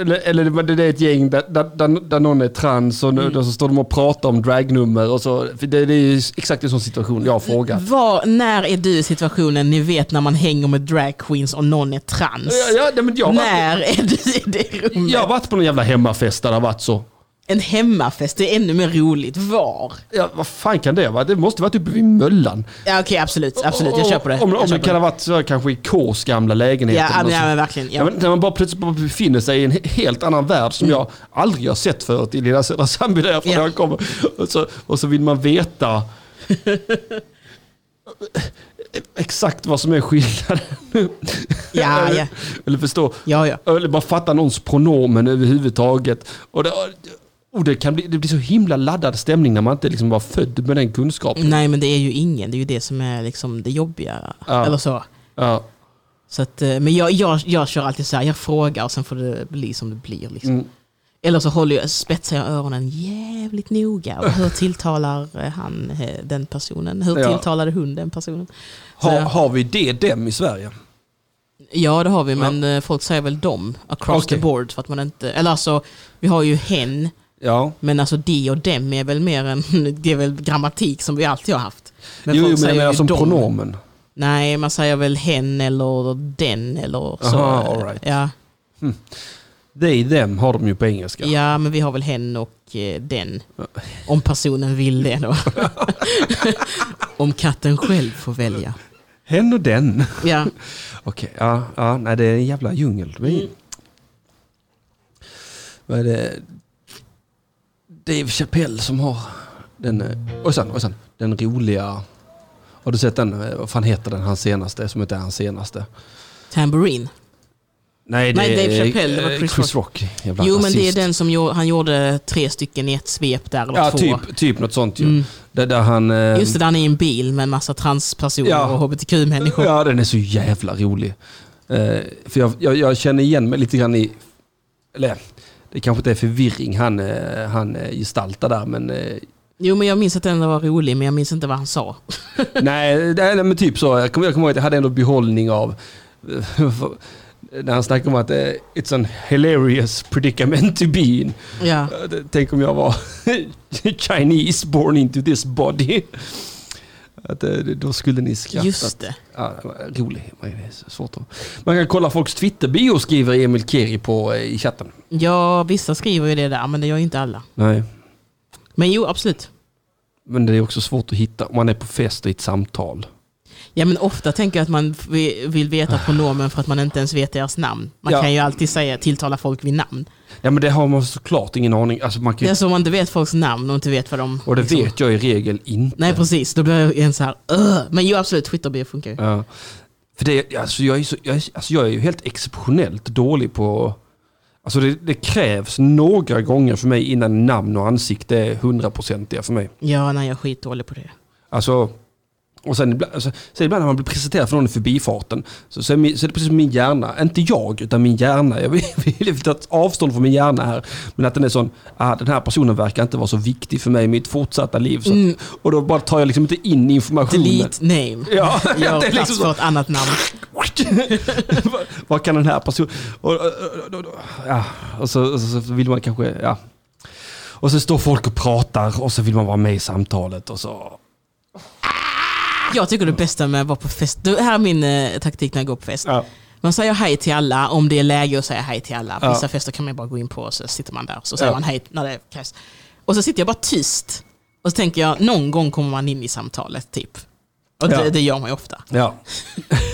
[SPEAKER 1] eller, eller det är ett gäng där, där, där, någon är trans och
[SPEAKER 2] Mm.
[SPEAKER 1] så står de och pratar om dragnummer och så. Det, det är ju exakt en sån situation jag har frågat.
[SPEAKER 2] Var, när är du i situationen ni vet när man hänger med drag queens och någon är trans?
[SPEAKER 1] Ja, ja, har varit,
[SPEAKER 2] när är du i det rummet?
[SPEAKER 1] jag har varit på någon jävla hemmafest där det har varit så.
[SPEAKER 2] En hemmafest, det är ännu mer roligt. Var?
[SPEAKER 1] Ja, vad fan kan det vara? Det måste varit uppe vid Möllan.
[SPEAKER 2] Ja okej, absolut. Absolut, jag köper det.
[SPEAKER 1] Om, om det kan ha varit så, kanske i Kås gamla lägenhet.
[SPEAKER 2] Ja,
[SPEAKER 1] eller
[SPEAKER 2] ja, men, verkligen.
[SPEAKER 1] Ja.
[SPEAKER 2] Ja.
[SPEAKER 1] men när man bara plötsligt bara befinner sig i en he- helt annan värld som jag aldrig har sett förut i lilla Södra Sandby därifrån
[SPEAKER 2] Ja.
[SPEAKER 1] jag kommer. Och så, och så vill man veta exakt vad som är skillnaden.
[SPEAKER 2] Ja,
[SPEAKER 1] eller,
[SPEAKER 2] ja.
[SPEAKER 1] eller förstå,
[SPEAKER 2] Ja, ja.
[SPEAKER 1] eller bara fatta någons pronomen överhuvudtaget. Och det, och det, kan bli, det blir så himla laddad stämning när man inte liksom var född med den kunskapen.
[SPEAKER 2] Nej, men det är ju ingen. Det är ju det som är liksom det jobbiga.
[SPEAKER 1] Ja.
[SPEAKER 2] Eller så.
[SPEAKER 1] Ja.
[SPEAKER 2] så att, eh, men jag, jag, jag kör alltid så här, jag frågar och sen får det bli som det blir. Liksom.
[SPEAKER 1] Mm.
[SPEAKER 2] Eller så håller jag, spetsar jag öronen jävligt noga. Och hur tilltalar eh, han eh, den personen? Hur
[SPEAKER 1] Ja.
[SPEAKER 2] tilltalade hon den personen? Så,
[SPEAKER 1] Har, har vi det dem i Sverige?
[SPEAKER 2] Ja, det har vi, men eh, folk säger väl dem across
[SPEAKER 1] Okej.
[SPEAKER 2] the board. För att man inte, eller alltså, vi har ju hen,
[SPEAKER 1] Ja.
[SPEAKER 2] men alltså de och dem är väl mer en, det är väl grammatik som vi alltid har haft. Men
[SPEAKER 1] jo, jo, men jag menar som
[SPEAKER 2] dem.
[SPEAKER 1] pronomen.
[SPEAKER 2] Nej, man säger väl hen eller den eller så.
[SPEAKER 1] Aha, all right.
[SPEAKER 2] ja.
[SPEAKER 1] They, them har de ju på engelska.
[SPEAKER 2] ja, men vi har väl hen och eh, den. Om personen vill det då. Om katten själv får välja.
[SPEAKER 1] Hen och den.
[SPEAKER 2] Ja,
[SPEAKER 1] Okej, ja, ja, nej det är en jävla djungel.
[SPEAKER 2] Mm.
[SPEAKER 1] Vad är det? Dave Chappelle som har den, eh, och sen, och sen, den roliga, har du sett den, eh, vad fan heter den, hans senaste, som inte är hans senaste?
[SPEAKER 2] Tambourine.
[SPEAKER 1] Nej, det
[SPEAKER 2] Nej, Dave Chappelle, det var
[SPEAKER 1] eh,
[SPEAKER 2] Chris
[SPEAKER 1] Chris Rock. Jävla
[SPEAKER 2] Jo, men det är den som gjorde, han gjorde tre stycken i ett svep där, eller
[SPEAKER 1] Ja,
[SPEAKER 2] två.
[SPEAKER 1] typ, typ något sånt ju.
[SPEAKER 2] Mm.
[SPEAKER 1] Där, där han... eh,
[SPEAKER 2] Just det, där han är i en bil med en massa transpersoner
[SPEAKER 1] Ja.
[SPEAKER 2] och hbtq-människor.
[SPEAKER 1] Ja, den är så jävla rolig. Eh, för jag, jag, jag känner igen mig lite grann i, eller det kanske inte är förvirring han, eh, han eh, gestaltar där, men eh,
[SPEAKER 2] Jo, men jag minns att den var rolig, men jag minns inte vad han sa.
[SPEAKER 1] nej, det är, men typ så. Jag kommer, jag kommer ihåg att jag hade ändå behållning av när han snackade om att it's an hilarious predicament to be in.
[SPEAKER 2] Ja.
[SPEAKER 1] Tänk om jag var Chinese born into this body. Att, eh, då skulle ni skratta.
[SPEAKER 2] Just det.
[SPEAKER 1] Ja, rolig. Svårt att... Man kan kolla folks Twitter-bio skriver Emil Keri på eh, i chatten.
[SPEAKER 2] Ja, vissa skriver ju det där, men det gör ju inte alla.
[SPEAKER 1] Nej.
[SPEAKER 2] Men jo, absolut.
[SPEAKER 1] Men det är också svårt att hitta om man är på fest i ett samtal.
[SPEAKER 2] Ja, men ofta tänker jag att man vi- vill veta pronomen för att man inte ens vet deras namn. Man
[SPEAKER 1] Ja.
[SPEAKER 2] kan ju alltid säga tilltala folk vid namn.
[SPEAKER 1] Ja men det har man såklart ingen aning. Alltså man kan,
[SPEAKER 2] Det är så om man inte vet folks namn och inte vet vad de...
[SPEAKER 1] och det
[SPEAKER 2] liksom-
[SPEAKER 1] vet jag i regel inte.
[SPEAKER 2] Nej, precis. Då blir jag en så här... "Ugh." Men jo, absolut. Twitterbio funkar ju.
[SPEAKER 1] Ja. För det, alltså jag, är så, jag, är- alltså jag är ju helt exceptionellt dålig på... Alltså det, det krävs några gånger för mig innan namn och ansikte är hundraprocentiga för mig.
[SPEAKER 2] Ja, nej, jag är skitdålig på det.
[SPEAKER 1] Alltså, och sen ibland, alltså, sen ibland när man blir presenterad för någon i förbifarten så, så, är, min, så är det precis som min hjärna, inte jag utan min hjärna. Jag vill, vill ta ett avstånd från min hjärna här. Men att den är sån, ah, den här personen verkar inte vara så viktig för mig i mitt fortsatta liv. Så,
[SPEAKER 2] Mm.
[SPEAKER 1] Och då bara tar jag liksom inte in informationen.
[SPEAKER 2] Delete name.
[SPEAKER 1] Ja,
[SPEAKER 2] Gör
[SPEAKER 1] det är liksom så.
[SPEAKER 2] för ett annat namn.
[SPEAKER 1] vad, kan den här personen... Och, och, och, ja, och, så, och så vill man kanske... Ja. Och så står folk och pratar och så vill man vara med i samtalet och så...
[SPEAKER 2] Jag tycker det bästa med att vara på fest, det här är min eh, taktik när jag går på fest.
[SPEAKER 1] Ja.
[SPEAKER 2] Man säger hej till alla om det är läge att säga hej till alla. På
[SPEAKER 1] Ja.
[SPEAKER 2] vissa fester kan man bara gå in på och så sitter man där. Så säger
[SPEAKER 1] Ja.
[SPEAKER 2] man hej när det krävs. Och så sitter jag bara tyst. Och så tänker jag, någon gång kommer man in i samtalet, typ. Och det, det gör man ju ofta.
[SPEAKER 1] ja.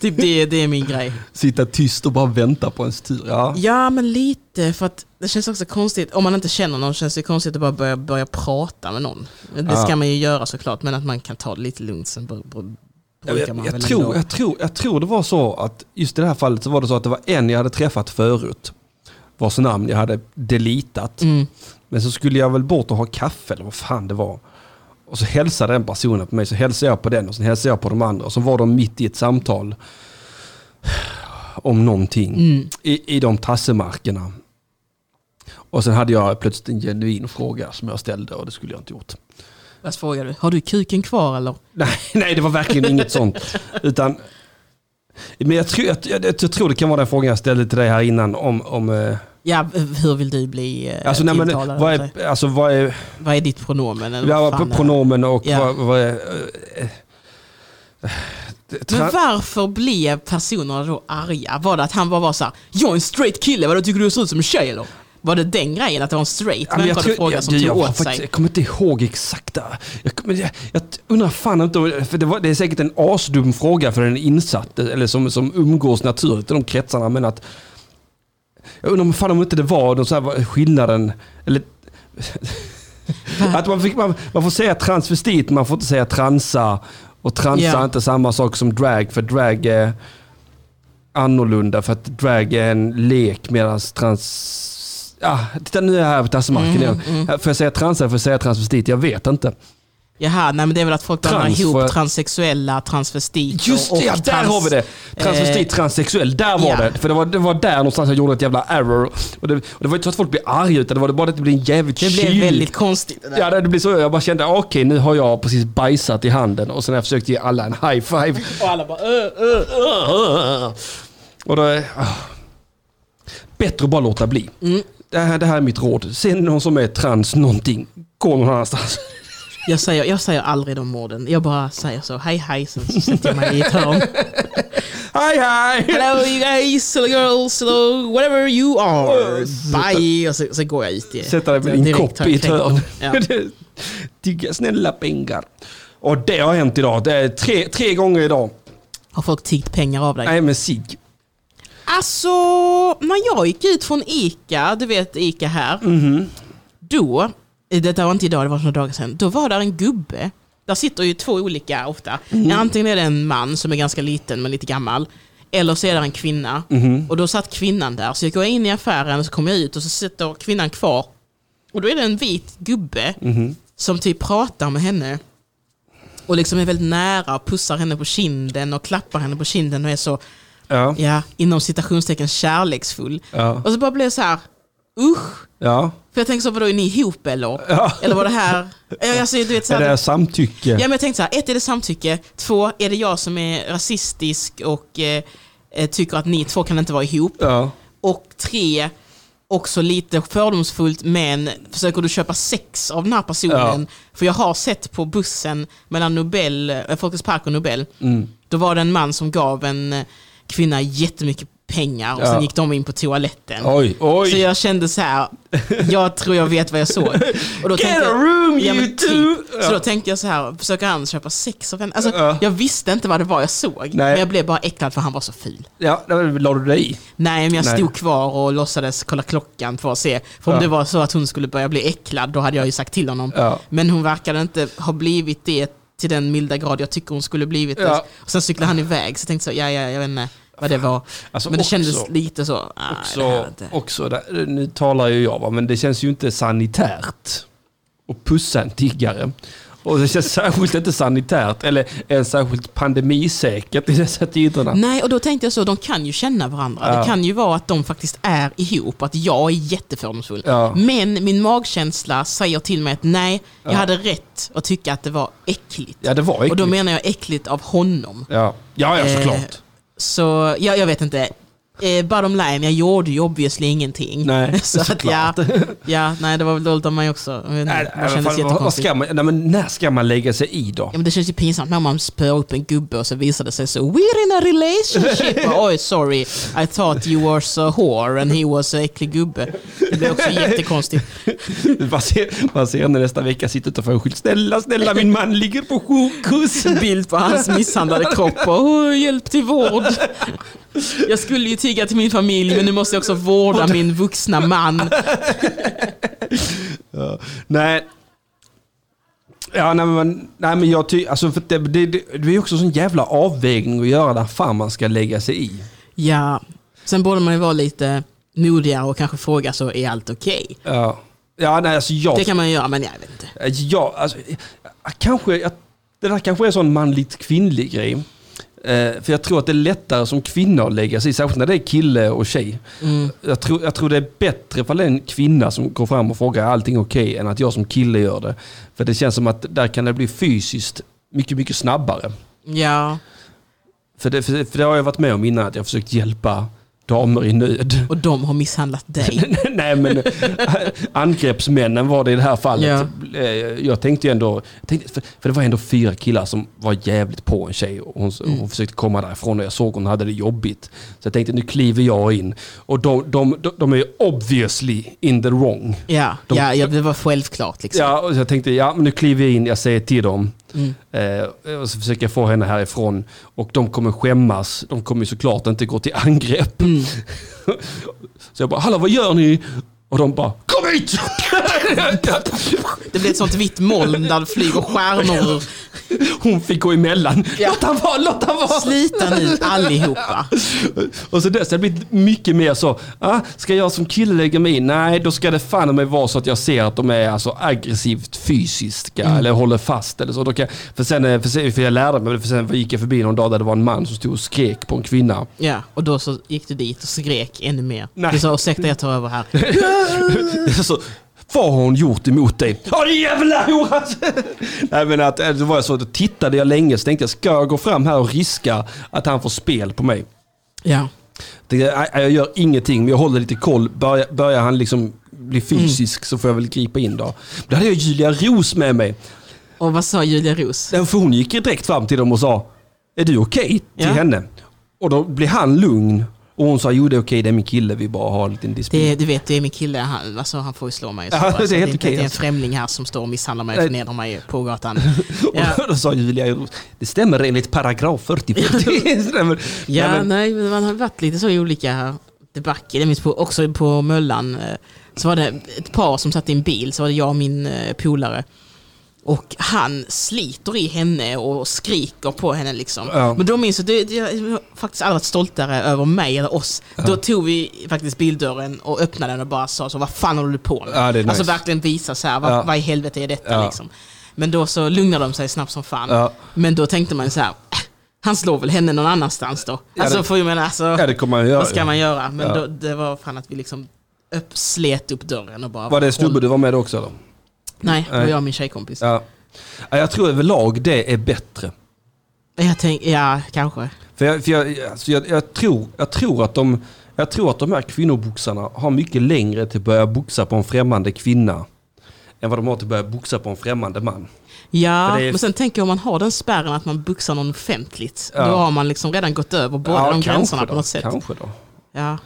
[SPEAKER 2] Typ det, det är min grej.
[SPEAKER 1] Sitta tyst och bara vänta på ens tur. Ja.
[SPEAKER 2] Ja, men lite. För att det känns också konstigt. Om man inte känner någon känns det konstigt att bara börja, börja prata med någon. Det
[SPEAKER 1] Ja.
[SPEAKER 2] ska man ju göra såklart, men att man kan ta det lite lugnt. Sen
[SPEAKER 1] Jag,
[SPEAKER 2] brukar
[SPEAKER 1] jag,
[SPEAKER 2] man
[SPEAKER 1] jag,
[SPEAKER 2] väl
[SPEAKER 1] tror, jag, tror, jag tror det var så att just i det här fallet så var det så att det var en jag hade träffat förut. Vars namn jag hade delitat.
[SPEAKER 2] Mm.
[SPEAKER 1] Men så skulle jag väl bort och ha kaffe eller vad fan det var. Och så hälsade den personen på mig, så hälsade jag på den och sen hälsade jag på de andra. Och så var de mitt i ett samtal om någonting
[SPEAKER 2] Mm.
[SPEAKER 1] i, i de tassemarkerna. Och sen hade jag plötsligt en genuin fråga som jag ställde och det skulle jag inte gjort.
[SPEAKER 2] Vad frågar du? Har du kuken kvar eller?
[SPEAKER 1] Nej, nej det var verkligen inget sånt. Utan, men jag tror, jag, jag, jag tror det kan vara den frågan jag ställde till dig här innan om, om eh,
[SPEAKER 2] Ja, hur vill du bli eh,
[SPEAKER 1] alltså, nej, men, vad, är, alltså, vad är
[SPEAKER 2] vad är ditt pronomen? Eller
[SPEAKER 1] ja,
[SPEAKER 2] vad
[SPEAKER 1] pronomen och
[SPEAKER 2] Ja.
[SPEAKER 1] vad, vad är... eh,
[SPEAKER 2] Men varför blev personerna då arga? Var det att han bara var såhär, jag är en straight kille, vadå tycker du ser ut som en tjej eller? Var det den grejen, att det var en straight
[SPEAKER 1] Ja,
[SPEAKER 2] människa du frågade som
[SPEAKER 1] jag,
[SPEAKER 2] tog
[SPEAKER 1] jag,
[SPEAKER 2] åt
[SPEAKER 1] faktiskt-
[SPEAKER 2] sig?
[SPEAKER 1] jag kommer inte ihåg exakta. Jag, jag, jag undrar fan inte, för det, var, det är säkert en asdum fråga för en insatt, eller som, som umgås naturligt i de kretsarna, men att... Jag undrar om fan om inte det var någon så här, skillnaden, eller... att man, fick, man, man får säga transvestit, man får inte säga transa. Och transa
[SPEAKER 2] Ja.
[SPEAKER 1] är inte samma sak som drag, för drag är annorlunda, för att drag är en lek medan trans... Ja, titta nu är jag här på tassemarken
[SPEAKER 2] Mm,
[SPEAKER 1] igen.
[SPEAKER 2] mm.
[SPEAKER 1] Får jag säga trans eller får jag säga transvestit? Jag vet inte.
[SPEAKER 2] Jaha, nej men det är väl att folk blandar
[SPEAKER 1] Trans,
[SPEAKER 2] ihop transsexuella, transvestiter
[SPEAKER 1] Just
[SPEAKER 2] och
[SPEAKER 1] det, ja, där
[SPEAKER 2] trans-
[SPEAKER 1] har vi det! Transvestit,
[SPEAKER 2] eh,
[SPEAKER 1] transsexuell, där var
[SPEAKER 2] ja.
[SPEAKER 1] det. För det var, det var där någonstans jag gjorde ett jävla error. Och det, och det var inte så att folk blev arga, utan det var bara att det blev en jävligt
[SPEAKER 2] Det blev
[SPEAKER 1] kylig-
[SPEAKER 2] väldigt konstigt det där.
[SPEAKER 1] Ja, det det blev så. Jag bara kände, okej nu har jag precis bajsat i handen. Och sen har jag försökt ge alla en high five.
[SPEAKER 2] Och alla bara öh, öh.
[SPEAKER 1] Och då är... ah. Bättre att bara låta bli.
[SPEAKER 2] Mm.
[SPEAKER 1] Det, här, det här är mitt råd. Se någon som är trans någonting, gå någon annanstans.
[SPEAKER 2] Jag säger, jag säger aldrig de orden. Jag bara säger så, hej hej, sen så sätter jag mig i ett hörn.
[SPEAKER 1] Hej hej!
[SPEAKER 2] Hello you guys, hello girls, hello whatever you are. Bye! Och så, så går jag ut. i-
[SPEAKER 1] Sätta dig med din kopp i ett hörn.
[SPEAKER 2] Ja.
[SPEAKER 1] Snälla pengar. Och det har hänt idag. Det är tre, tre gånger idag.
[SPEAKER 2] Har folk tiggt pengar av dig?
[SPEAKER 1] Nej men sig.
[SPEAKER 2] Alltså, när jag gick ut från ICA, du vet ICA här. Då, eh, detta var inte idag, det var för några dagar sedan. Då var där en gubbe. Där sitter ju två olika ofta. Antingen är det en man som är ganska liten men lite gammal. Eller så är det en kvinna. Och då satt kvinnan där. Så jag går in i affären och så kommer jag ut och så sitter kvinnan kvar. Och då är det en vit gubbe som typ pratar med henne. Och liksom är väldigt nära och pussar henne på kinden och klappar henne på kinden och är så
[SPEAKER 1] Ja.
[SPEAKER 2] ja, inom citationstecken kärleksfull.
[SPEAKER 1] Ja.
[SPEAKER 2] Och så bara blev det så här, usch.
[SPEAKER 1] Ja.
[SPEAKER 2] För jag tänkte så, vadå, är ni ihop eller?
[SPEAKER 1] Ja.
[SPEAKER 2] Eller var det här... Ja, Alltså, du vet, så
[SPEAKER 1] Är
[SPEAKER 2] här,
[SPEAKER 1] det samtycke?
[SPEAKER 2] Ja, men jag tänkte så här, ett är det samtycke, två är det jag som är rasistisk och eh, eh, tycker att ni två kan inte vara ihop.
[SPEAKER 1] Ja.
[SPEAKER 2] Och tre, också lite fördomsfullt, men försöker du köpa sex av den här personen? För jag har sett på bussen mellan Nobel, eh, Folkets Park och Nobel,
[SPEAKER 1] Mm.
[SPEAKER 2] då var det en man som gav en eh, kvinna jättemycket pengar och
[SPEAKER 1] Ja.
[SPEAKER 2] sen gick de in på toaletten.
[SPEAKER 1] Oj, oj.
[SPEAKER 2] Så jag kände så här, jag tror jag vet vad jag såg. Och då
[SPEAKER 1] Get
[SPEAKER 2] tänkte
[SPEAKER 1] a room
[SPEAKER 2] Ja,
[SPEAKER 1] you
[SPEAKER 2] men
[SPEAKER 1] two!
[SPEAKER 2] typ. Så
[SPEAKER 1] Ja.
[SPEAKER 2] då tänkte jag så här, försöker han köpa sex av henne? Alltså,
[SPEAKER 1] Ja.
[SPEAKER 2] Jag visste inte vad det var jag såg,
[SPEAKER 1] Nej.
[SPEAKER 2] men jag blev bara äcklad för han var så ful.
[SPEAKER 1] Ja, la du dig i.
[SPEAKER 2] Nej, men jag
[SPEAKER 1] Nej.
[SPEAKER 2] stod kvar och låtsades kolla klockan för att se. För om
[SPEAKER 1] Ja.
[SPEAKER 2] det var så att hon skulle börja bli äcklad, då hade jag ju sagt till honom.
[SPEAKER 1] Ja.
[SPEAKER 2] Men hon verkade inte ha blivit det till den milda grad jag tycker hon skulle blivit det.
[SPEAKER 1] Ja.
[SPEAKER 2] Och sen cyklade han iväg, så jag tänkte så, ja, ja, jag vet inte vad det var.
[SPEAKER 1] Alltså,
[SPEAKER 2] men det
[SPEAKER 1] också-
[SPEAKER 2] kändes lite så, nej,
[SPEAKER 1] Också, också där, nu talar ju jag, va, men det känns ju inte sanitärt att pussa en tiggare. Och det känns särskilt inte sanitärt, eller ens särskilt pandemisäkert i dessa tiderna.
[SPEAKER 2] Nej, och då tänkte jag så, de kan ju känna varandra.
[SPEAKER 1] Ja.
[SPEAKER 2] Det kan ju vara att de faktiskt är ihop, att jag är jättefördomsfull.
[SPEAKER 1] Ja.
[SPEAKER 2] Men min magkänsla säger till mig att nej, jag
[SPEAKER 1] Ja.
[SPEAKER 2] hade rätt att tycka att det var äckligt.
[SPEAKER 1] Ja, det var äckligt.
[SPEAKER 2] Och då menar jag äckligt av honom.
[SPEAKER 1] Ja, ja, ja
[SPEAKER 2] Eh,
[SPEAKER 1] såklart.
[SPEAKER 2] Så, ja, jag vet inte. Eh, bottom line, jag gjorde ju obviously ingenting.
[SPEAKER 1] Nej,
[SPEAKER 2] så att, ja, ja, nej, det var väl dåligt av mig också.
[SPEAKER 1] Nej,
[SPEAKER 2] det
[SPEAKER 1] nej,
[SPEAKER 2] kändes jättekonstigt.
[SPEAKER 1] ska man, nej, men när ska man lägga sig i då?
[SPEAKER 2] Ja, men det känns ju pinsamt när man spöar upp en gubbe och så visar det sig så We're in a relationship! Oj, sorry. I thought you was a whore and he was a äcklig gubbe. Det blir också jättekonstigt.
[SPEAKER 1] Man ser, man ser henne nästa vecka sitta utanför en skylt. Snälla, snälla min man ligger på sjukhus.
[SPEAKER 2] Bild på hans misshandlade kropp och "Åh, hjälp till vård. Jag skulle ju tigga till min familj men nu måste jag också vårda min vuxna man.
[SPEAKER 1] Ja, nej. Ja, nej, men, nej, men jag tycker, alltså för det, det, det, är också en sån jävla avvägning att göra där fan man ska lägga sig i.
[SPEAKER 2] Ja, sen borde man ju vara lite modigare och kanske fråga så, är allt okej?
[SPEAKER 1] Ja, ja nej, alltså jag...
[SPEAKER 2] Det kan man göra, men jag vet inte.
[SPEAKER 1] Ja, alltså, kanske, jag, det där kanske är en sån manligt kvinnlig grej. Eh, för jag tror att det är lättare som kvinna att lägga sig i, särskilt när det är kille och tjej.
[SPEAKER 2] Mm.
[SPEAKER 1] Jag tror, jag tror det är bättre för en kvinna som går fram och frågar är allting okej än att jag som kille gör det. För det känns som att där kan det bli fysiskt mycket, mycket snabbare.
[SPEAKER 2] Ja,
[SPEAKER 1] För det, för, för det har jag varit med om innan, att jag har försökt hjälpa damer i nöd.
[SPEAKER 2] och de har misshandlat dig.
[SPEAKER 1] Nej men angreppsmännen var det i det här fallet. Eh, Jag tänkte ändå, för, det var ändå fyra killar som var jävligt på en tjej och hon,
[SPEAKER 2] Mm.
[SPEAKER 1] hon försökte komma därifrån och jag såg hon hade det jobbigt. Så jag tänkte nu kliver jag in. Och de, de, de, de är obviously in the wrong.
[SPEAKER 2] Ja,
[SPEAKER 1] De-
[SPEAKER 2] ja, ja, det var självklart liksom.
[SPEAKER 1] Ja, och jag tänkte ja men nu kliver jag in, jag säger till dem.
[SPEAKER 2] Mm.
[SPEAKER 1] Eh, och så försöker jag få henne härifrån. Och de kommer skämmas. De kommer såklart inte gå till angrepp.
[SPEAKER 2] Mm.
[SPEAKER 1] Så jag bara, hallå vad gör ni? Och de bara, kom hit!
[SPEAKER 2] Det blir ett sånt vitt moln där det flyger stjärnor.
[SPEAKER 1] Hon fick gå emellan.
[SPEAKER 2] Ja.
[SPEAKER 1] Låt han vara, låt han vara!
[SPEAKER 2] Slita nu allihopa.
[SPEAKER 1] Och så dess har det blivit mycket mer så, ah, ska jag som kille lägga mig in? Nej, då ska det fan mig vara så att jag ser att de är alltså aggressivt fysiska
[SPEAKER 2] Mm.
[SPEAKER 1] eller håller fast eller så. Då kan, för, sen, eh, för, sen, för jag lärde mig, för sen gick jag förbi någon dag där det var en man som stod och skrek på en kvinna.
[SPEAKER 2] Ja, och då så gick du dit och skrek ännu mer.
[SPEAKER 1] Nej.
[SPEAKER 2] Du sa ursäkta jag tar över här.
[SPEAKER 1] så, vad har hon gjort emot dig? Ja din jävla hora! Nej men att, eh, det var så, då tittade jag länge så tänkte jag, ska jag gå fram här och riska att han får spel på mig?
[SPEAKER 2] Ja.
[SPEAKER 1] Tänkte, nej, jag gör ingenting, men jag håller lite koll. Börjar, börjar han liksom bli fysisk så får jag väl gripa in då. Då hade jag Julia Ros med mig.
[SPEAKER 2] Och vad sa Julia Ros?
[SPEAKER 1] Den- För hon gick direkt fram till dem och sa, är du okej? till
[SPEAKER 2] Ja.
[SPEAKER 1] henne. Och då blev han lugn. Och hon sa, jo det är okej, det är min kille, vi bara har en liten dispyt.
[SPEAKER 2] Det, du vet, det är min kille, han, alltså, han får ju slå mig. Så,
[SPEAKER 1] Ja, det är helt okej,
[SPEAKER 2] att det är en
[SPEAKER 1] alltså.
[SPEAKER 2] främling här som står och misshandlar mig och förnedrar mig på gatan. Ja,
[SPEAKER 1] Och då sa Julia det stämmer enligt paragraf 40. det stämmer.
[SPEAKER 2] ja
[SPEAKER 1] Nej, men-
[SPEAKER 2] nej, man har varit lite så i olika debacle. Jag minns på, också på Möllan, eh, så var det ett par som satt i en bil, så var det jag och min eh, polare. Och han sliter i henne och skriker på henne liksom.
[SPEAKER 1] Ja.
[SPEAKER 2] Men då minns jag, det, det, jag har faktiskt aldrig varit stoltare över mig eller oss. Då tog vi faktiskt bildörren och öppnade den och bara sa så, vad fan håller du på med?
[SPEAKER 1] Ja, nice.
[SPEAKER 2] Alltså verkligen visa så här, vad,
[SPEAKER 1] Ja.
[SPEAKER 2] vad i helvete är detta
[SPEAKER 1] Ja.
[SPEAKER 2] liksom? Men då så lugnade de sig snabbt som fan.
[SPEAKER 1] Ja.
[SPEAKER 2] Men då tänkte man så här, äh, han slår väl henne någon annannanstans då?
[SPEAKER 1] Ja,
[SPEAKER 2] alltså
[SPEAKER 1] det-
[SPEAKER 2] får ju mena, alltså,
[SPEAKER 1] Ja göra.
[SPEAKER 2] vad ska man göra? Men
[SPEAKER 1] Ja.
[SPEAKER 2] då, det var fan att vi liksom upp, slet upp dörren och bara...
[SPEAKER 1] Var det snubbe du var med också eller?
[SPEAKER 2] Nej, det var jag och min tjejkompis.
[SPEAKER 1] Ja. Ja, Jag tror överlag det är bättre.
[SPEAKER 2] Jag tänk, ja, kanske.
[SPEAKER 1] För jag, för jag, alltså jag, jag, tror, jag, tror att de, jag tror att de här kvinnoboxarna har mycket längre till att börja boxa på en främmande kvinna. Än vad de har till att börja boxa på en främmande man.
[SPEAKER 2] Ja,
[SPEAKER 1] är-
[SPEAKER 2] men sen tänker jag om man har den spärren att man boxar någon offentligt.
[SPEAKER 1] Ja.
[SPEAKER 2] Då har man liksom redan gått över båda de
[SPEAKER 1] kanske
[SPEAKER 2] gränserna
[SPEAKER 1] då,
[SPEAKER 2] på något sätt.
[SPEAKER 1] Kanske då.
[SPEAKER 2] Ja.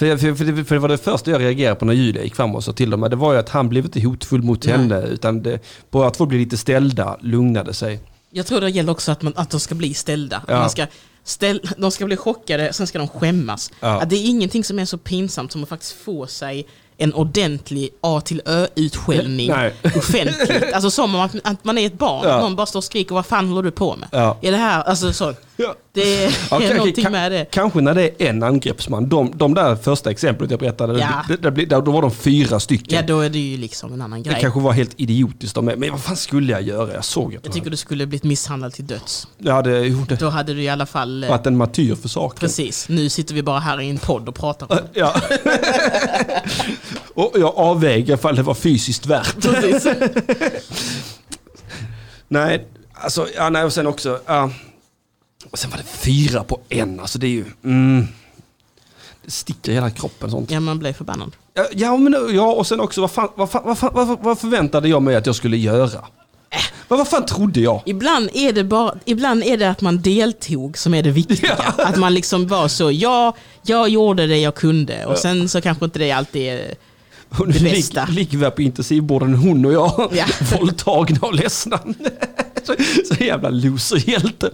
[SPEAKER 1] För, för, för, det, för det var det första jag reagerade på när Julia gick fram och sa till dem. Det var ju att han blev inte hotfull mot
[SPEAKER 2] Nej.
[SPEAKER 1] henne. Utan det, att få bli lite ställda lugnade sig.
[SPEAKER 2] Jag tror det gäller också att, man, att de ska bli ställda.
[SPEAKER 1] Ja.
[SPEAKER 2] Man ska ställ, de ska bli chockade, sen ska de skämmas.
[SPEAKER 1] Ja.
[SPEAKER 2] Det är ingenting som är så pinsamt som att faktiskt få sig en ordentlig A till Ö-utskällning offentligt. Alltså som om att, att man är ett barn,
[SPEAKER 1] Ja.
[SPEAKER 2] någon bara står och skriker vad fan håller du på med?
[SPEAKER 1] Ja.
[SPEAKER 2] Är det här, alltså så,
[SPEAKER 1] Ja.
[SPEAKER 2] det är
[SPEAKER 1] Ja,
[SPEAKER 2] någonting
[SPEAKER 1] kan-
[SPEAKER 2] med det.
[SPEAKER 1] Kanske när det är en angreppsman. De, de där första exemplet jag berättade,
[SPEAKER 2] Ja.
[SPEAKER 1] det, det, det, då var de fyra stycken.
[SPEAKER 2] Ja, då är det ju liksom en annan
[SPEAKER 1] Det
[SPEAKER 2] grej.
[SPEAKER 1] kanske var helt idiotiskt av mig. Men vad fan skulle jag göra? Jag såg att
[SPEAKER 2] Jag tycker du skulle blivit misshandlad till döds.
[SPEAKER 1] hade, ja, det, jo, det
[SPEAKER 2] Då hade du i alla fall...
[SPEAKER 1] varit en martyr för saken.
[SPEAKER 2] Precis, nu sitter vi bara här i en podd och pratar om det.
[SPEAKER 1] Ja. och jag avväger ifall det var fysiskt värt.
[SPEAKER 2] Precis.
[SPEAKER 1] Nej, alltså, ja, nej, och sen också, ja. Och sen var det fyra på en, alltså det är ju, mm, det sticker i hela kroppen sånt.
[SPEAKER 2] Ja, man blev förbannad.
[SPEAKER 1] Ja, Ja, men, ja och sen också, vad, fan, vad, fan, vad, fan, vad, vad förväntade jag mig att jag skulle göra? Vad, vad fan trodde jag?
[SPEAKER 2] Ibland är, det bara, ibland är det att man deltog som är det viktiga.
[SPEAKER 1] Ja.
[SPEAKER 2] Att man liksom var så, ja, jag gjorde det jag kunde. Och sen så kanske inte det alltid är...
[SPEAKER 1] Hon
[SPEAKER 2] Det
[SPEAKER 1] lig,
[SPEAKER 2] bästa.
[SPEAKER 1] ligger vi på intensivvården, hon och jag,
[SPEAKER 2] Ja.
[SPEAKER 1] våldtagna och ledsna. så, så jävla loserhjälte.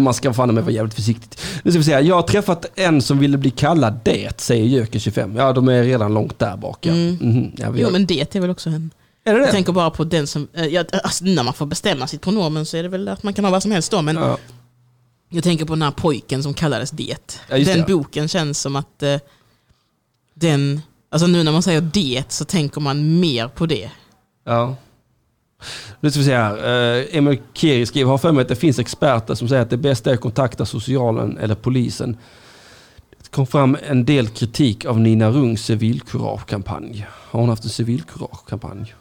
[SPEAKER 1] Man ska fan med vara jävligt försiktigt. Nu ska vi säga, jag har träffat en som ville bli kallad det, säger Jöken 25. Ja, de är redan långt där bak. Ja.
[SPEAKER 2] Mm.
[SPEAKER 1] Mhm, ja,
[SPEAKER 2] Jo
[SPEAKER 1] har-
[SPEAKER 2] men det är väl också en...
[SPEAKER 1] är det
[SPEAKER 2] Jag
[SPEAKER 1] det?
[SPEAKER 2] tänker bara på den som... eh, Ja, alltså, när man får bestämma sitt pronomen så är det väl att man kan ha vad som helst då. Men
[SPEAKER 1] Ja.
[SPEAKER 2] jag tänker på den här pojken som kallades det. Den
[SPEAKER 1] det.
[SPEAKER 2] boken känns som att eh, den... Alltså nu när man säger det så tänker man mer på det.
[SPEAKER 1] Ja. Nu ska vi se här. Eh, Emil Keri skriver, har för mig att det finns experter som säger att det bästa är att kontakta socialen eller polisen. Det kom fram en del kritik av Nina Rungs civilkuragekampanj. Har hon haft en civilkuragekampanj?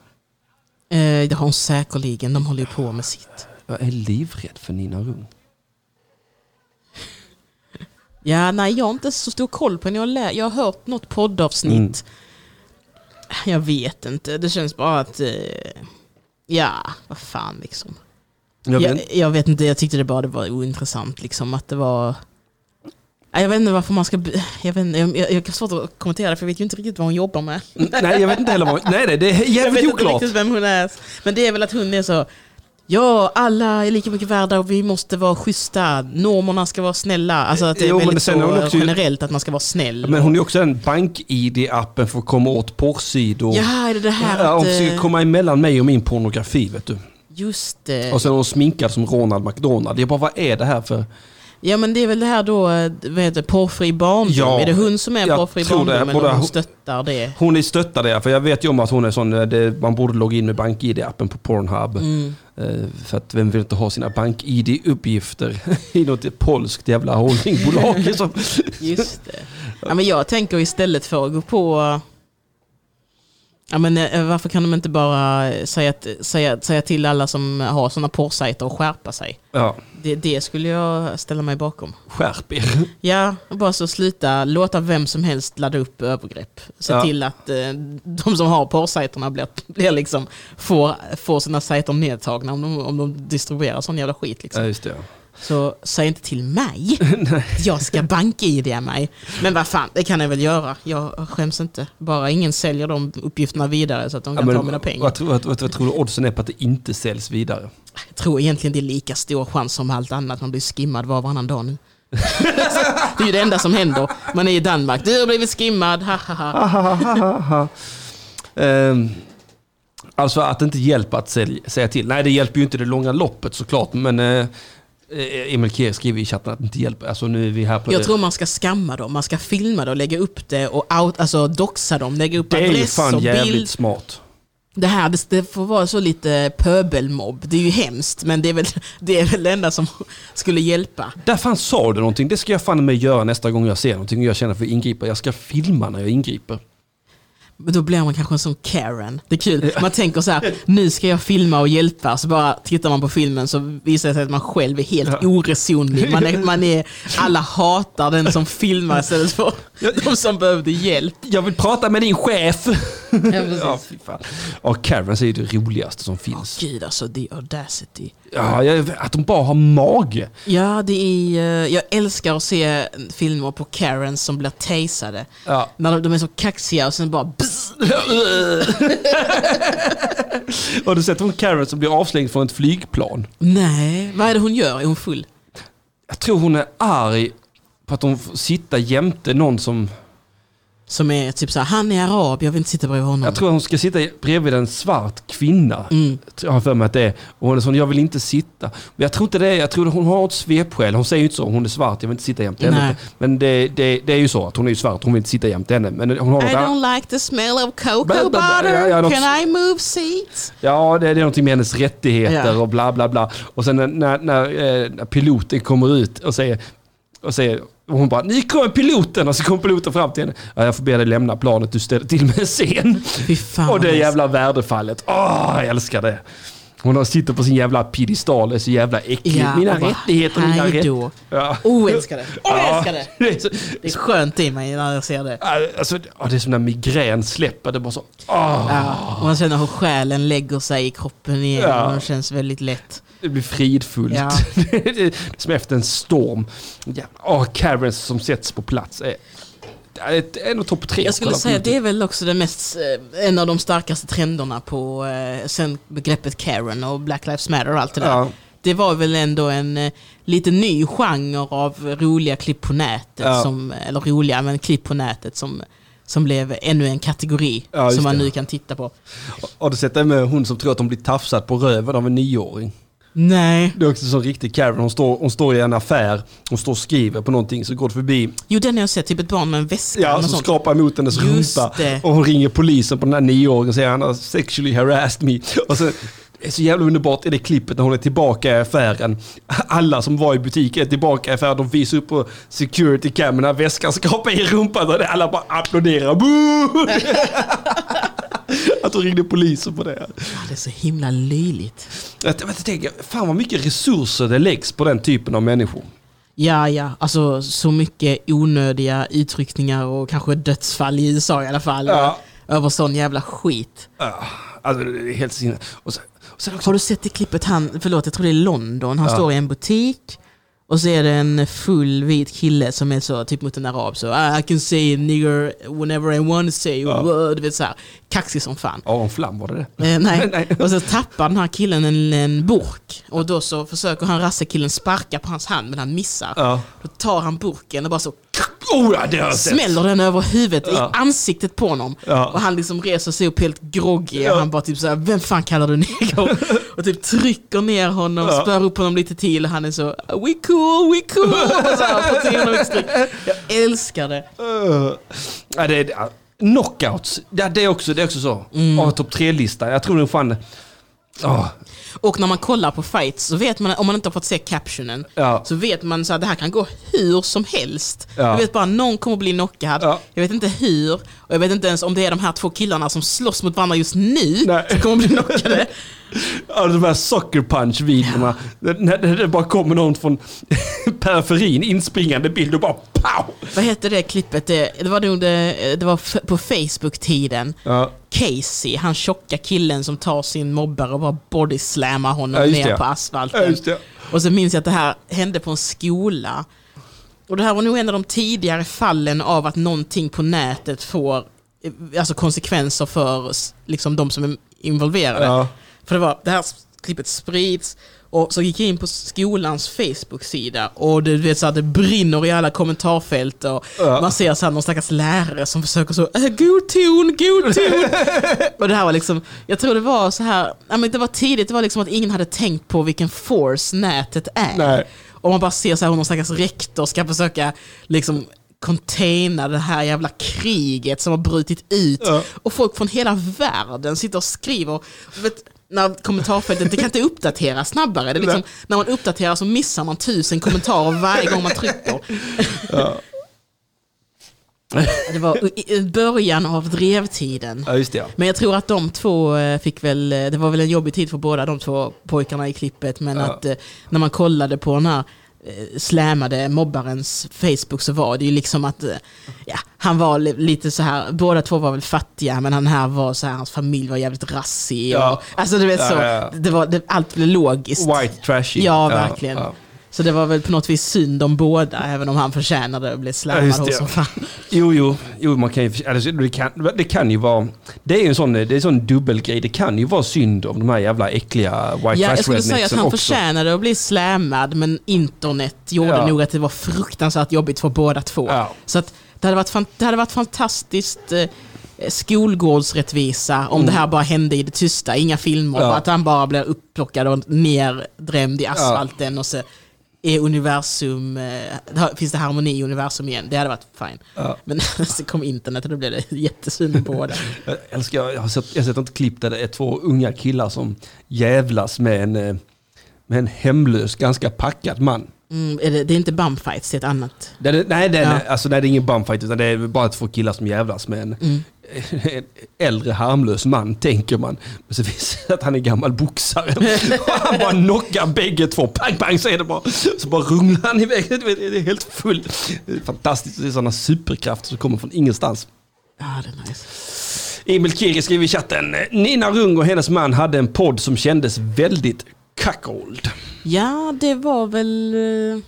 [SPEAKER 2] Eh, det har hon säkerligen, de håller ju på med sitt.
[SPEAKER 1] Jag är livrädd för Nina Rung.
[SPEAKER 2] Ja, nej jag har inte så stor koll på henne. Jag lä- jag har hört något poddavsnitt.
[SPEAKER 1] Mm.
[SPEAKER 2] Jag vet inte, det känns bara att... Eh, ja, vad fan liksom.
[SPEAKER 1] Jag
[SPEAKER 2] Jag,
[SPEAKER 1] vet,
[SPEAKER 2] jag, vet inte, jag tyckte det bara det var ointressant liksom att det var... Jag vet inte varför man ska... Jag, vet inte, jag, jag, jag har svårt att kommentera det för jag vet ju inte riktigt vad hon jobbar med.
[SPEAKER 1] nej, jag vet inte heller vad... Nej, nej, det är
[SPEAKER 2] Jag vet
[SPEAKER 1] jävligt
[SPEAKER 2] inte
[SPEAKER 1] oklart.
[SPEAKER 2] riktigt vem hon är. Men det är väl att hon är så... Ja, alla är lika mycket värda och vi måste vara schyssta. Normerna ska vara snälla. Alltså att det är
[SPEAKER 1] Jo,
[SPEAKER 2] väldigt så
[SPEAKER 1] också-
[SPEAKER 2] generellt att man ska vara snäll.
[SPEAKER 1] Men hon är också en bank-id-appen för att komma åt porrsidor.
[SPEAKER 2] Ja, är det det här
[SPEAKER 1] Ja, hon
[SPEAKER 2] att...
[SPEAKER 1] försöker
[SPEAKER 2] eh,
[SPEAKER 1] komma emellan mig och min pornografi, vet du.
[SPEAKER 2] Just det.
[SPEAKER 1] Och sen är hon sminkad som Ronald McDonald. Jag bara, vad är det här för...
[SPEAKER 2] Ja men det är väl det här då, vad heter porrfri barndom?
[SPEAKER 1] Ja,
[SPEAKER 2] är det hon som är porrfri
[SPEAKER 1] det.
[SPEAKER 2] barndom eller
[SPEAKER 1] Både
[SPEAKER 2] hon stöttar det?
[SPEAKER 1] Hon är stöttad det, för jag vet ju om att hon är sån, eh, det, man borde logga in med BankID-appen på Pornhub.
[SPEAKER 2] Mm.
[SPEAKER 1] Eh, För att vem vill inte ha sina BankID-uppgifter i något polskt jävla holdingbolag? liksom.
[SPEAKER 2] Just det. Ja, men jag tänker istället för att gå på... Ja, men eh, varför kan de inte bara säga, att- säga, säga till alla som har sådana porrsajter att skärpa sig?
[SPEAKER 1] Ja,
[SPEAKER 2] Det, det skulle jag ställa mig bakom.
[SPEAKER 1] skärp er.
[SPEAKER 2] Ja, bara så sluta låta vem som helst ladda upp övergrepp. Se
[SPEAKER 1] Ja.
[SPEAKER 2] till att eh, de som har porrsajterna blir, blir liksom, får, får sina sajter nedtagna om de, om de distribuerar sån jävla skit. Liksom.
[SPEAKER 1] Ja, just det.
[SPEAKER 2] Så säg inte till mig jag ska bank-id mig. Men vad fan, det kan jag väl göra. Jag skäms inte. Bara ingen säljer de uppgifterna vidare så att de
[SPEAKER 1] Ja,
[SPEAKER 2] kan
[SPEAKER 1] men
[SPEAKER 2] ta mina pengar.
[SPEAKER 1] Vad, tror- vad, vad, vad tror du oddsen är på att det inte säljs vidare?
[SPEAKER 2] Jag tror egentligen det är lika stor chans som allt annat. Man blir skimmad var och varannan dag nu. det är ju det enda som händer. Man är i Danmark. Du har blivit skimmad, ha ha ha.
[SPEAKER 1] Ehm, alltså att det inte hjälper att säga till. Nej, det hjälper ju inte det långa loppet såklart. Men eh, Emil Kier skriver i chatten att det inte hjälper. Alltså nu är vi här på
[SPEAKER 2] Jag
[SPEAKER 1] det.
[SPEAKER 2] tror man ska skamma dem. Man ska filma det och lägga upp det och out, alltså doxa dem. Lägga upp
[SPEAKER 1] det är ju
[SPEAKER 2] adress
[SPEAKER 1] fan
[SPEAKER 2] och
[SPEAKER 1] jävligt
[SPEAKER 2] bild.
[SPEAKER 1] smart.
[SPEAKER 2] Det här det, det får vara så lite pöbelmobb. Det är ju hemskt, men det är väl det, är väl det enda som skulle hjälpa.
[SPEAKER 1] Där fan sa du någonting. Det ska jag fan med göra nästa gång jag ser någonting och jag känner för att ingripa. Jag ska filma när jag ingriper.
[SPEAKER 2] Men då blir man kanske en sån Karen. Det är kul. Man tänker så här, nu ska jag filma och hjälpa. Så bara tittar man på filmen så visar det sig att man själv är helt oresonlig. Man är, man är, alla hatar den som filmar istället för de som behövde hjälp.
[SPEAKER 1] Jag vill prata med din chef.
[SPEAKER 2] Ja, precis.
[SPEAKER 1] Ja. Och Karens är det roligaste som finns.
[SPEAKER 2] Gud alltså, the audacity.
[SPEAKER 1] Ja, jag, att de bara har mage.
[SPEAKER 2] Ja, det är, eh, jag älskar att se filmer på Karens som blir tasade.
[SPEAKER 1] Ja.
[SPEAKER 2] När de, de är så kaxiga och sen bara
[SPEAKER 1] Har du sett hon Karen som blir avslängd från ett flygplan?
[SPEAKER 2] Nej, vad är det hon gör? Är hon full?
[SPEAKER 1] Jag tror hon är arg på att hon får sitta jämte någon som...
[SPEAKER 2] Som är typ så här, han är arab, jag vill inte sitta bredvid honom.
[SPEAKER 1] Jag tror hon ska sitta bredvid en svart kvinna.
[SPEAKER 2] Mm.
[SPEAKER 1] Jag har för mig att det är. Och hon är sån, jag vill inte sitta. Men jag tror inte det jag tror hon har ett svepskäl. Hon säger ju inte så, hon är svart, jag vill inte sitta jämte henne. Men det, det, det är ju så att hon är ju svart, hon vill inte sitta jämte henne. Men hon har
[SPEAKER 2] I don't like the smell of cocoa butter.
[SPEAKER 1] ja, ja, något-
[SPEAKER 2] Can I move seats?
[SPEAKER 1] Ja, det, det är någonting med hennes rättigheter
[SPEAKER 2] Ja.
[SPEAKER 1] och bla bla bla. Och sen när, när, när, eh, när piloten kommer ut och säger, och säger och hon bara, ni kommer piloten! Och så kommer piloten fram till henne. Ja, jag får be dig lämna planet, du ställer till med en scen. Och det jävla värdefallet. Åh, jag älskar det. Hon sitter på sin jävla piedestal, är så jävla äcklig.
[SPEAKER 2] Ja,
[SPEAKER 1] mina
[SPEAKER 2] bara,
[SPEAKER 1] rättigheter, mina rättigheter. Ja.
[SPEAKER 2] Oh, älskar det. Oh,
[SPEAKER 1] Ja,
[SPEAKER 2] älskar det.
[SPEAKER 1] det är så,
[SPEAKER 2] Det är skönt i mig när jag ser det.
[SPEAKER 1] alltså, det är som när migrän släpper. Det bara så... åh.
[SPEAKER 2] Ja, man känner hur själen lägger sig i kroppen igen
[SPEAKER 1] Ja.
[SPEAKER 2] och det känns väldigt lätt.
[SPEAKER 1] Det blir fridfullt.
[SPEAKER 2] Ja.
[SPEAKER 1] det är som efter en storm. Ja. Åh, Karens som sätts på plats är, en av topp tre.
[SPEAKER 2] Jag skulle säga att det är väl också det mest, eh, en av de starkaste trenderna på eh, sen begreppet Karen och Black Lives Matter och allt det där.
[SPEAKER 1] Ja.
[SPEAKER 2] Det var väl ändå en eh, lite ny genre av roliga klipp på nätet,
[SPEAKER 1] Ja.
[SPEAKER 2] som, eller roliga, men klipp på nätet som, som blev ännu en kategori
[SPEAKER 1] Ja,
[SPEAKER 2] som man
[SPEAKER 1] det.
[SPEAKER 2] nu kan titta på.
[SPEAKER 1] Har du sett det med hon som tror att hon blir tafsad på röven av en nioåring?
[SPEAKER 2] Nej.
[SPEAKER 1] Det är också så riktig Karen. Hon står, hon står i en affär, hon står och skriver på någonting, så går det förbi
[SPEAKER 2] Jo, den har jag sett, typ ett barn med en väska.
[SPEAKER 1] Ja, som skrapar emot hennes rumpa. Och hon ringer polisen på den här nioåringen och säger han har sexually harassed me. Och så, det är så jävla underbart i det klippet när hon är tillbaka i affären. Alla som var i butiken är tillbaka i affären. De visar upp på security cam när väskan skrapar i rumpan. Och alla bara applåderar. Boo! Att hon ringde polisen på det.
[SPEAKER 2] Det är så himla löjligt.
[SPEAKER 1] Jag, jag tänker, fan vad mycket resurser det läggs på den typen av människor.
[SPEAKER 2] Ja, ja, alltså så mycket onödiga utryckningar och kanske dödsfall i USA i alla fall.
[SPEAKER 1] Ja.
[SPEAKER 2] Över sån jävla skit.
[SPEAKER 1] Ah, Alltså det är helt sinne. Och
[SPEAKER 2] Har du sett det klippet han, förlåt jag tror det är London, han
[SPEAKER 1] Ja.
[SPEAKER 2] står i en butik och så är det en full vit kille som är så, typ mot en arab så "Ah, I can say nigger whenever I want to say
[SPEAKER 1] Ja.
[SPEAKER 2] word. Du vet såhär, kaxig som fan.
[SPEAKER 1] ja, en flam var det det?
[SPEAKER 2] Eh, nej.
[SPEAKER 1] Nej.
[SPEAKER 2] Och så tappar den här killen en, en burk och då så försöker han rassekillen sparka på hans hand men han missar.
[SPEAKER 1] Ja.
[SPEAKER 2] Då tar han burken och bara så
[SPEAKER 1] Oh, ja, det har jag sett.
[SPEAKER 2] smäller den över huvudet
[SPEAKER 1] Ja.
[SPEAKER 2] i ansiktet på honom.
[SPEAKER 1] Ja.
[SPEAKER 2] Och han liksom reser sig upp helt groggy
[SPEAKER 1] Ja.
[SPEAKER 2] och han bara typ såhär, vem fan kallar du neger? och typ trycker ner honom,
[SPEAKER 1] Ja.
[SPEAKER 2] spör upp honom lite till och han är så, we cool, we cool. och så här. Jag älskar det.
[SPEAKER 1] Uh, ja, det är, knockouts, ja, det, är också, det är också så.
[SPEAKER 2] Mm.
[SPEAKER 1] Oh, Topp tre-lista. Jag tror nog fan... Oh,
[SPEAKER 2] Och när man kollar på fights så vet man, om man inte har fått se captionen,
[SPEAKER 1] ja.
[SPEAKER 2] så vet man att det här kan gå hur som helst.
[SPEAKER 1] Ja.
[SPEAKER 2] Jag vet bara någon kommer bli knockad,
[SPEAKER 1] Ja.
[SPEAKER 2] jag vet inte hur, och jag vet inte ens om det är de här två killarna som slåss mot varandra just nu
[SPEAKER 1] Nej.
[SPEAKER 2] som kommer bli knockade.
[SPEAKER 1] Ja, de här sucker punch-videorna. När, när det bara kommer någon från periferin, inspringande bild och bara pow!
[SPEAKER 2] Vad hette det klippet? Det, det var nog det, det var på Facebook-tiden.
[SPEAKER 1] Ja,
[SPEAKER 2] Casey, han tjocka killen som tar sin mobbare och bara bodyslammar honom
[SPEAKER 1] Ja,
[SPEAKER 2] ner på
[SPEAKER 1] ja,
[SPEAKER 2] asfalten.
[SPEAKER 1] det.
[SPEAKER 2] Och så minns jag att det här hände på en skola. Och det här var nog en av de tidigare fallen av att någonting på nätet får eh, alltså konsekvenser för liksom, de som är involverade.
[SPEAKER 1] Ja.
[SPEAKER 2] För det var, det här klippet sprids och så gick jag in på skolans Facebook-sida och du vet så att det brinner i alla kommentarfält och
[SPEAKER 1] Ja.
[SPEAKER 2] man ser så här någon stackars lärare som försöker så äh, god ton, god ton. och det här var liksom, jag tror det var så här, ja, men det var tidigt, det var liksom att ingen hade tänkt på vilken force nätet är.
[SPEAKER 1] Nej.
[SPEAKER 2] Och man bara ser så här hur någon stackars rektor ska försöka liksom containa det här jävla kriget som har brutit ut.
[SPEAKER 1] Ja.
[SPEAKER 2] Och folk från hela världen sitter och skriver. Vet, när kommentarfältet, det kan inte uppdateras snabbare. Det är liksom, när man uppdaterar så missar man tusen kommentarer varje gång man trycker. Det var i- början av drevtiden.
[SPEAKER 1] Ja, det. Ja.
[SPEAKER 2] Men jag tror att de två eh, fick väl, eh, det var väl en jobbig tid för båda de två pojkarna i klippet, men
[SPEAKER 1] Ja.
[SPEAKER 2] att eh, när man kollade på den här slämade mobbarens Facebook så var det ju liksom att ja, han var li- lite så här, båda två var väl fattiga men han här var så här, hans familj var jävligt rassig.
[SPEAKER 1] Ja.
[SPEAKER 2] Och, alltså du vet så. Det var, det, allt blev logiskt.
[SPEAKER 1] White trashy.
[SPEAKER 2] Ja, verkligen.
[SPEAKER 1] Ja.
[SPEAKER 2] Så det var väl på något vis synd om båda, även om han förtjänade att bli
[SPEAKER 1] Ja,
[SPEAKER 2] slammad
[SPEAKER 1] det,
[SPEAKER 2] hos
[SPEAKER 1] ja.
[SPEAKER 2] som fan.
[SPEAKER 1] Jo, jo, jo man kan ju, alltså, det, kan, det kan ju vara... Det är ju en sån, det är en sån dubbelgrej. Det kan ju vara synd om de här jävla äckliga white
[SPEAKER 2] Ja, jag
[SPEAKER 1] trash
[SPEAKER 2] skulle säga att han
[SPEAKER 1] också.
[SPEAKER 2] förtjänade att bli slammad, men internet gjorde
[SPEAKER 1] Ja.
[SPEAKER 2] nog att det var fruktansvärt jobbigt för båda två.
[SPEAKER 1] Ja.
[SPEAKER 2] Så att det, hade varit fan, det hade varit fantastiskt eh, skolgårdsrättvisa om det här bara hände i det tysta, inga filmer,
[SPEAKER 1] Mm. Ja.
[SPEAKER 2] att han bara blir upplockad och neddrämd i asfalten och så är universum, eh, finns det harmoni i universum igen? Det hade varit fine.
[SPEAKER 1] Ja.
[SPEAKER 2] Men så kom internet och då blev det jättesynd på båda.
[SPEAKER 1] Jag älskar, jag har sett, jag har sett ett klipp där det är två unga killar som jävlas med en, eh, med en hemlös, ganska packad man.
[SPEAKER 2] Mm, är det, det är inte bumfights, det är ett annat.
[SPEAKER 1] Det är, nej, det
[SPEAKER 2] Ja.
[SPEAKER 1] alltså, nej, det är ingen bumfight utan det är bara två killar som jävlas med en,
[SPEAKER 2] Mm.
[SPEAKER 1] en äldre harmlös man, tänker man. Men så visar det att han är gammal boxare. Och han bara knockar bägge två, pang pang så är det bara, så bara runglar han iväg. Det är helt fullt. Det fantastiskt, det är sådana superkrafter som kommer från ingenstans.
[SPEAKER 2] Ja, det är nice.
[SPEAKER 1] Emil Kiri skriver i chatten, Nina Rung och hennes man hade en podd som kändes väldigt cuckold.
[SPEAKER 2] Ja, det var väl... eh,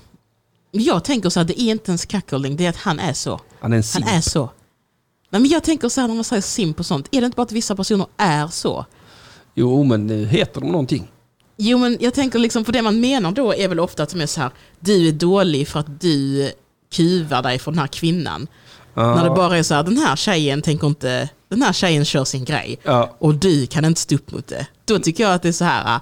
[SPEAKER 2] Jag tänker så här, det är inte ens cuckolding, det är att han är så.
[SPEAKER 1] Han är en
[SPEAKER 2] Han
[SPEAKER 1] simp.
[SPEAKER 2] är så. Nej, men jag tänker så här när man säger simp och sånt, är det inte bara att vissa personer är så?
[SPEAKER 1] Jo, men nu heter de någonting.
[SPEAKER 2] Jo, men jag tänker liksom, för det man menar då är väl ofta att de är så här, du är dålig för att du kuvar dig för den här kvinnan.
[SPEAKER 1] Ja.
[SPEAKER 2] När det bara är så här, den här tjejen tänker inte, den här tjejen kör sin grej.
[SPEAKER 1] Ja.
[SPEAKER 2] och du kan inte stå upp mot det. Då tycker jag att det är så här.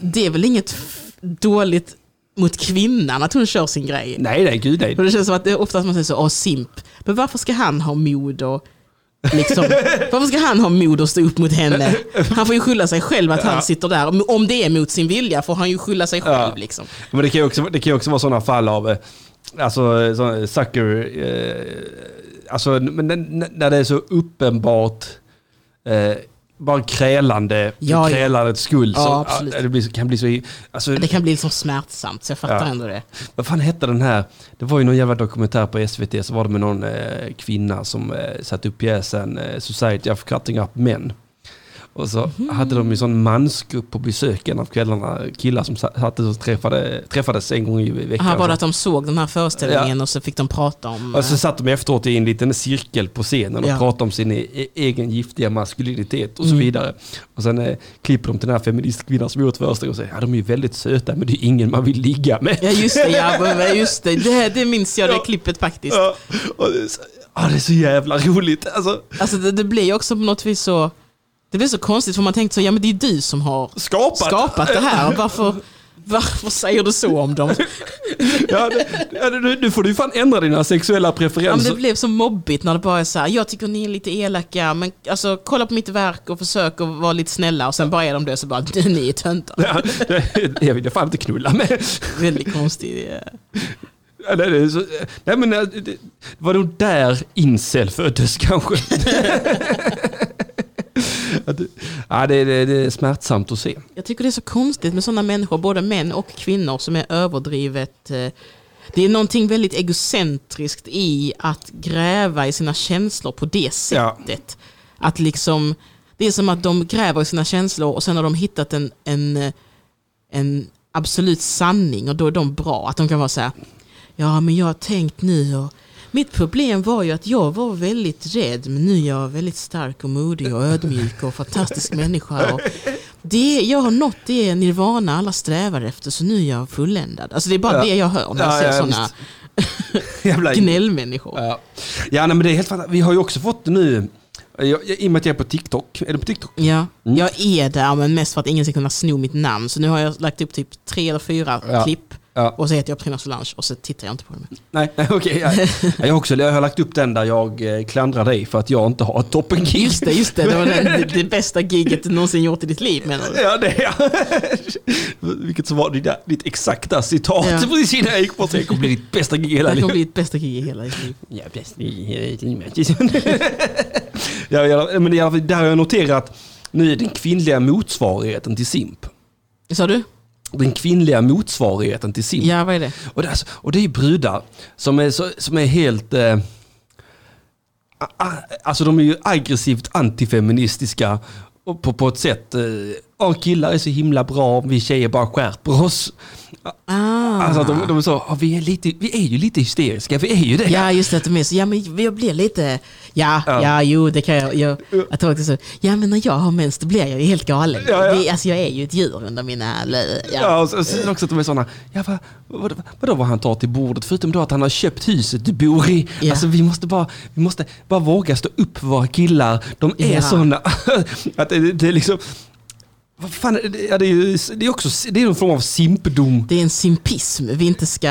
[SPEAKER 2] Det är väl inget dåligt mot kvinnan att hon kör sin grej.
[SPEAKER 1] Nej, nej, gud nej.
[SPEAKER 2] För det känns som att det är ofta att man säger så, åh simp. Men varför ska han ha mod och liksom, varför ska han ha mod att stå upp mot henne? Han får ju skylla sig själv att han sitter där. Om det är mot sin vilja får han ju skylla sig själv.
[SPEAKER 1] Ja.
[SPEAKER 2] Liksom.
[SPEAKER 1] Men det kan ju också, det kan också vara sådana fall av, eh, alltså, så, sucker, eh, alltså men n- när det är så uppenbart, eh, bara krälande,
[SPEAKER 2] Ja,
[SPEAKER 1] krälandets skull.
[SPEAKER 2] Ja,
[SPEAKER 1] så, ja, det blir, kan bli så, alltså,
[SPEAKER 2] Det kan bli liksom smärtsamt, så jag fattar
[SPEAKER 1] Ja.
[SPEAKER 2] ändå det.
[SPEAKER 1] vad fan hette den här, det var ju någon jävla dokumentär på SVT, så var det med någon eh, kvinna som eh, satte upp pjäsen eh, Society of Cutting Up Men. Och så
[SPEAKER 2] Mhm.
[SPEAKER 1] hade de ju sån mansgrupp på besök en av kvällarna, killar som sa- satt och träffade, träffades en gång i veckan.
[SPEAKER 2] Var det att de såg den här föreställningen
[SPEAKER 1] Ja.
[SPEAKER 2] och så fick de prata om...
[SPEAKER 1] Och så
[SPEAKER 2] eh,
[SPEAKER 1] satt de efteråt i en liten cirkel på scenen och
[SPEAKER 2] Ja.
[SPEAKER 1] pratade om sin e- egen giftiga maskulinitet och så
[SPEAKER 2] Mm.
[SPEAKER 1] vidare. Och sen eh, klipper de till den här feministkvinnan som gjort föreställningen och säger ja de är ju väldigt söta men det är ingen man vill ligga med.
[SPEAKER 2] Ja just det, ja, just det. det. Det minns jag, det
[SPEAKER 1] Ja.
[SPEAKER 2] klippet faktiskt.
[SPEAKER 1] Ja, och det, är så, ja, det är så jävla roligt. Alltså,
[SPEAKER 2] Alltså det, det blir ju också på något vis så... Det blir så konstigt för man tänkte så, ja men det är du som har
[SPEAKER 1] skapat.
[SPEAKER 2] skapat det här. Varför, varför säger du så om dem?
[SPEAKER 1] Ja, nu, nu får du fan ändra dina sexuella
[SPEAKER 2] Ja, men
[SPEAKER 1] preferenser.
[SPEAKER 2] det blev så mobbigt när det bara är så här, jag tycker ni är lite elaka, men alltså kolla på mitt verk och försök att vara lite snälla och sen bara är de det så bara, ni är töntar.
[SPEAKER 1] Ja, det vill jag fan inte knulla med.
[SPEAKER 2] Väldigt konstigt.
[SPEAKER 1] Ja, det, är så, nej men det var nog där incel föddes kanske. Ja, det, det, det är smärtsamt att se.
[SPEAKER 2] Jag tycker det är så konstigt med sådana människor, både män och kvinnor, som är överdrivet... eh, Det är någonting väldigt egocentriskt i att gräva i sina känslor på det
[SPEAKER 1] Ja.
[SPEAKER 2] sättet. Att liksom, det är som att de gräver i sina känslor och sen har de hittat en, en, en absolut sanning och då är de bra. Att de kan vara så här, ja men jag har tänkt nu och mitt problem var ju att jag var väldigt rädd men nu är jag väldigt stark och modig och ödmjuk och fantastisk människa. Och det jag har nått det nirvana alla strävar efter så nu är jag fulländad. Alltså det är bara
[SPEAKER 1] Ja.
[SPEAKER 2] det jag hör när jag
[SPEAKER 1] Ja,
[SPEAKER 2] ser
[SPEAKER 1] ja,
[SPEAKER 2] sådana
[SPEAKER 1] Jävla
[SPEAKER 2] gnällmänniskor.
[SPEAKER 1] Ja, ja nej, men det är helt fantastiskt. Vi har ju också fått nu, jag, jag, i och med att jag är på TikTok, är du på TikTok?
[SPEAKER 2] Ja,
[SPEAKER 1] Mm.
[SPEAKER 2] jag är där men mest för att ingen ska kunna sno mitt namn. Så nu har jag lagt upp typ tre eller fyra
[SPEAKER 1] Ja.
[SPEAKER 2] klipp
[SPEAKER 1] Ja.
[SPEAKER 2] Och så heter jag Petrina Solange och så tittar jag inte på dem.
[SPEAKER 1] Nej, nej okej. ja. Jag, också, jag har lagt upp den där jag eh, klandrar dig för att jag inte har ett toppen-gig.
[SPEAKER 2] Just det, just det. Det var den, det, det bästa giget du någonsin gjort i ditt liv menar du?
[SPEAKER 1] Ja, det jag. Vilket som var ditt, ditt exakta citat
[SPEAKER 2] Ja.
[SPEAKER 1] precis innan jag gick sig. Det kommer bli ditt bästa gig i hela
[SPEAKER 2] Det kommer
[SPEAKER 1] livet.
[SPEAKER 2] bli ditt bästa gig i hela ditt liv.
[SPEAKER 1] Ja, bäst i hela livet. ja, jag, men jag, där har jag noterat nu är den kvinnliga motsvarigheten till simp.
[SPEAKER 2] Sa du?
[SPEAKER 1] Den kvinnliga motsvarigheten till simp.
[SPEAKER 2] Ja, vad är det?
[SPEAKER 1] Och det, är, och det är brudar som är, så, som är helt... Eh, alltså de är ju aggressivt antifeministiska på, på ett sätt. Eh, "Åh, killar är så himla bra, vi tjejer bara skärper oss.
[SPEAKER 2] Ah.
[SPEAKER 1] Alltså att de, de så, "Ja, vi, är lite, vi är ju lite hysteriska, vi är ju det.
[SPEAKER 2] Ja, just det. Att de är så, ja men jag blir lite, ja,
[SPEAKER 1] Ja.
[SPEAKER 2] ja, jo, det kan jag. jag det var också så, ja men när jag har mens då blir jag ju helt galen.
[SPEAKER 1] Ja, ja.
[SPEAKER 2] Det, alltså jag är ju ett djur under mina, ja.
[SPEAKER 1] Ja, och så- sen också att de är sådana, ja, vad, vad, vadå vad han tar till bordet? Förutom då att han har köpt huset du bor i.
[SPEAKER 2] Ja.
[SPEAKER 1] Alltså vi måste bara, vi måste bara våga stå upp för våra killar. De är
[SPEAKER 2] Ja.
[SPEAKER 1] sådana. att det, det är liksom, vad fan, ja, det är ju det är också det är en form av simpdom.
[SPEAKER 2] Det är en simpism vi inte ska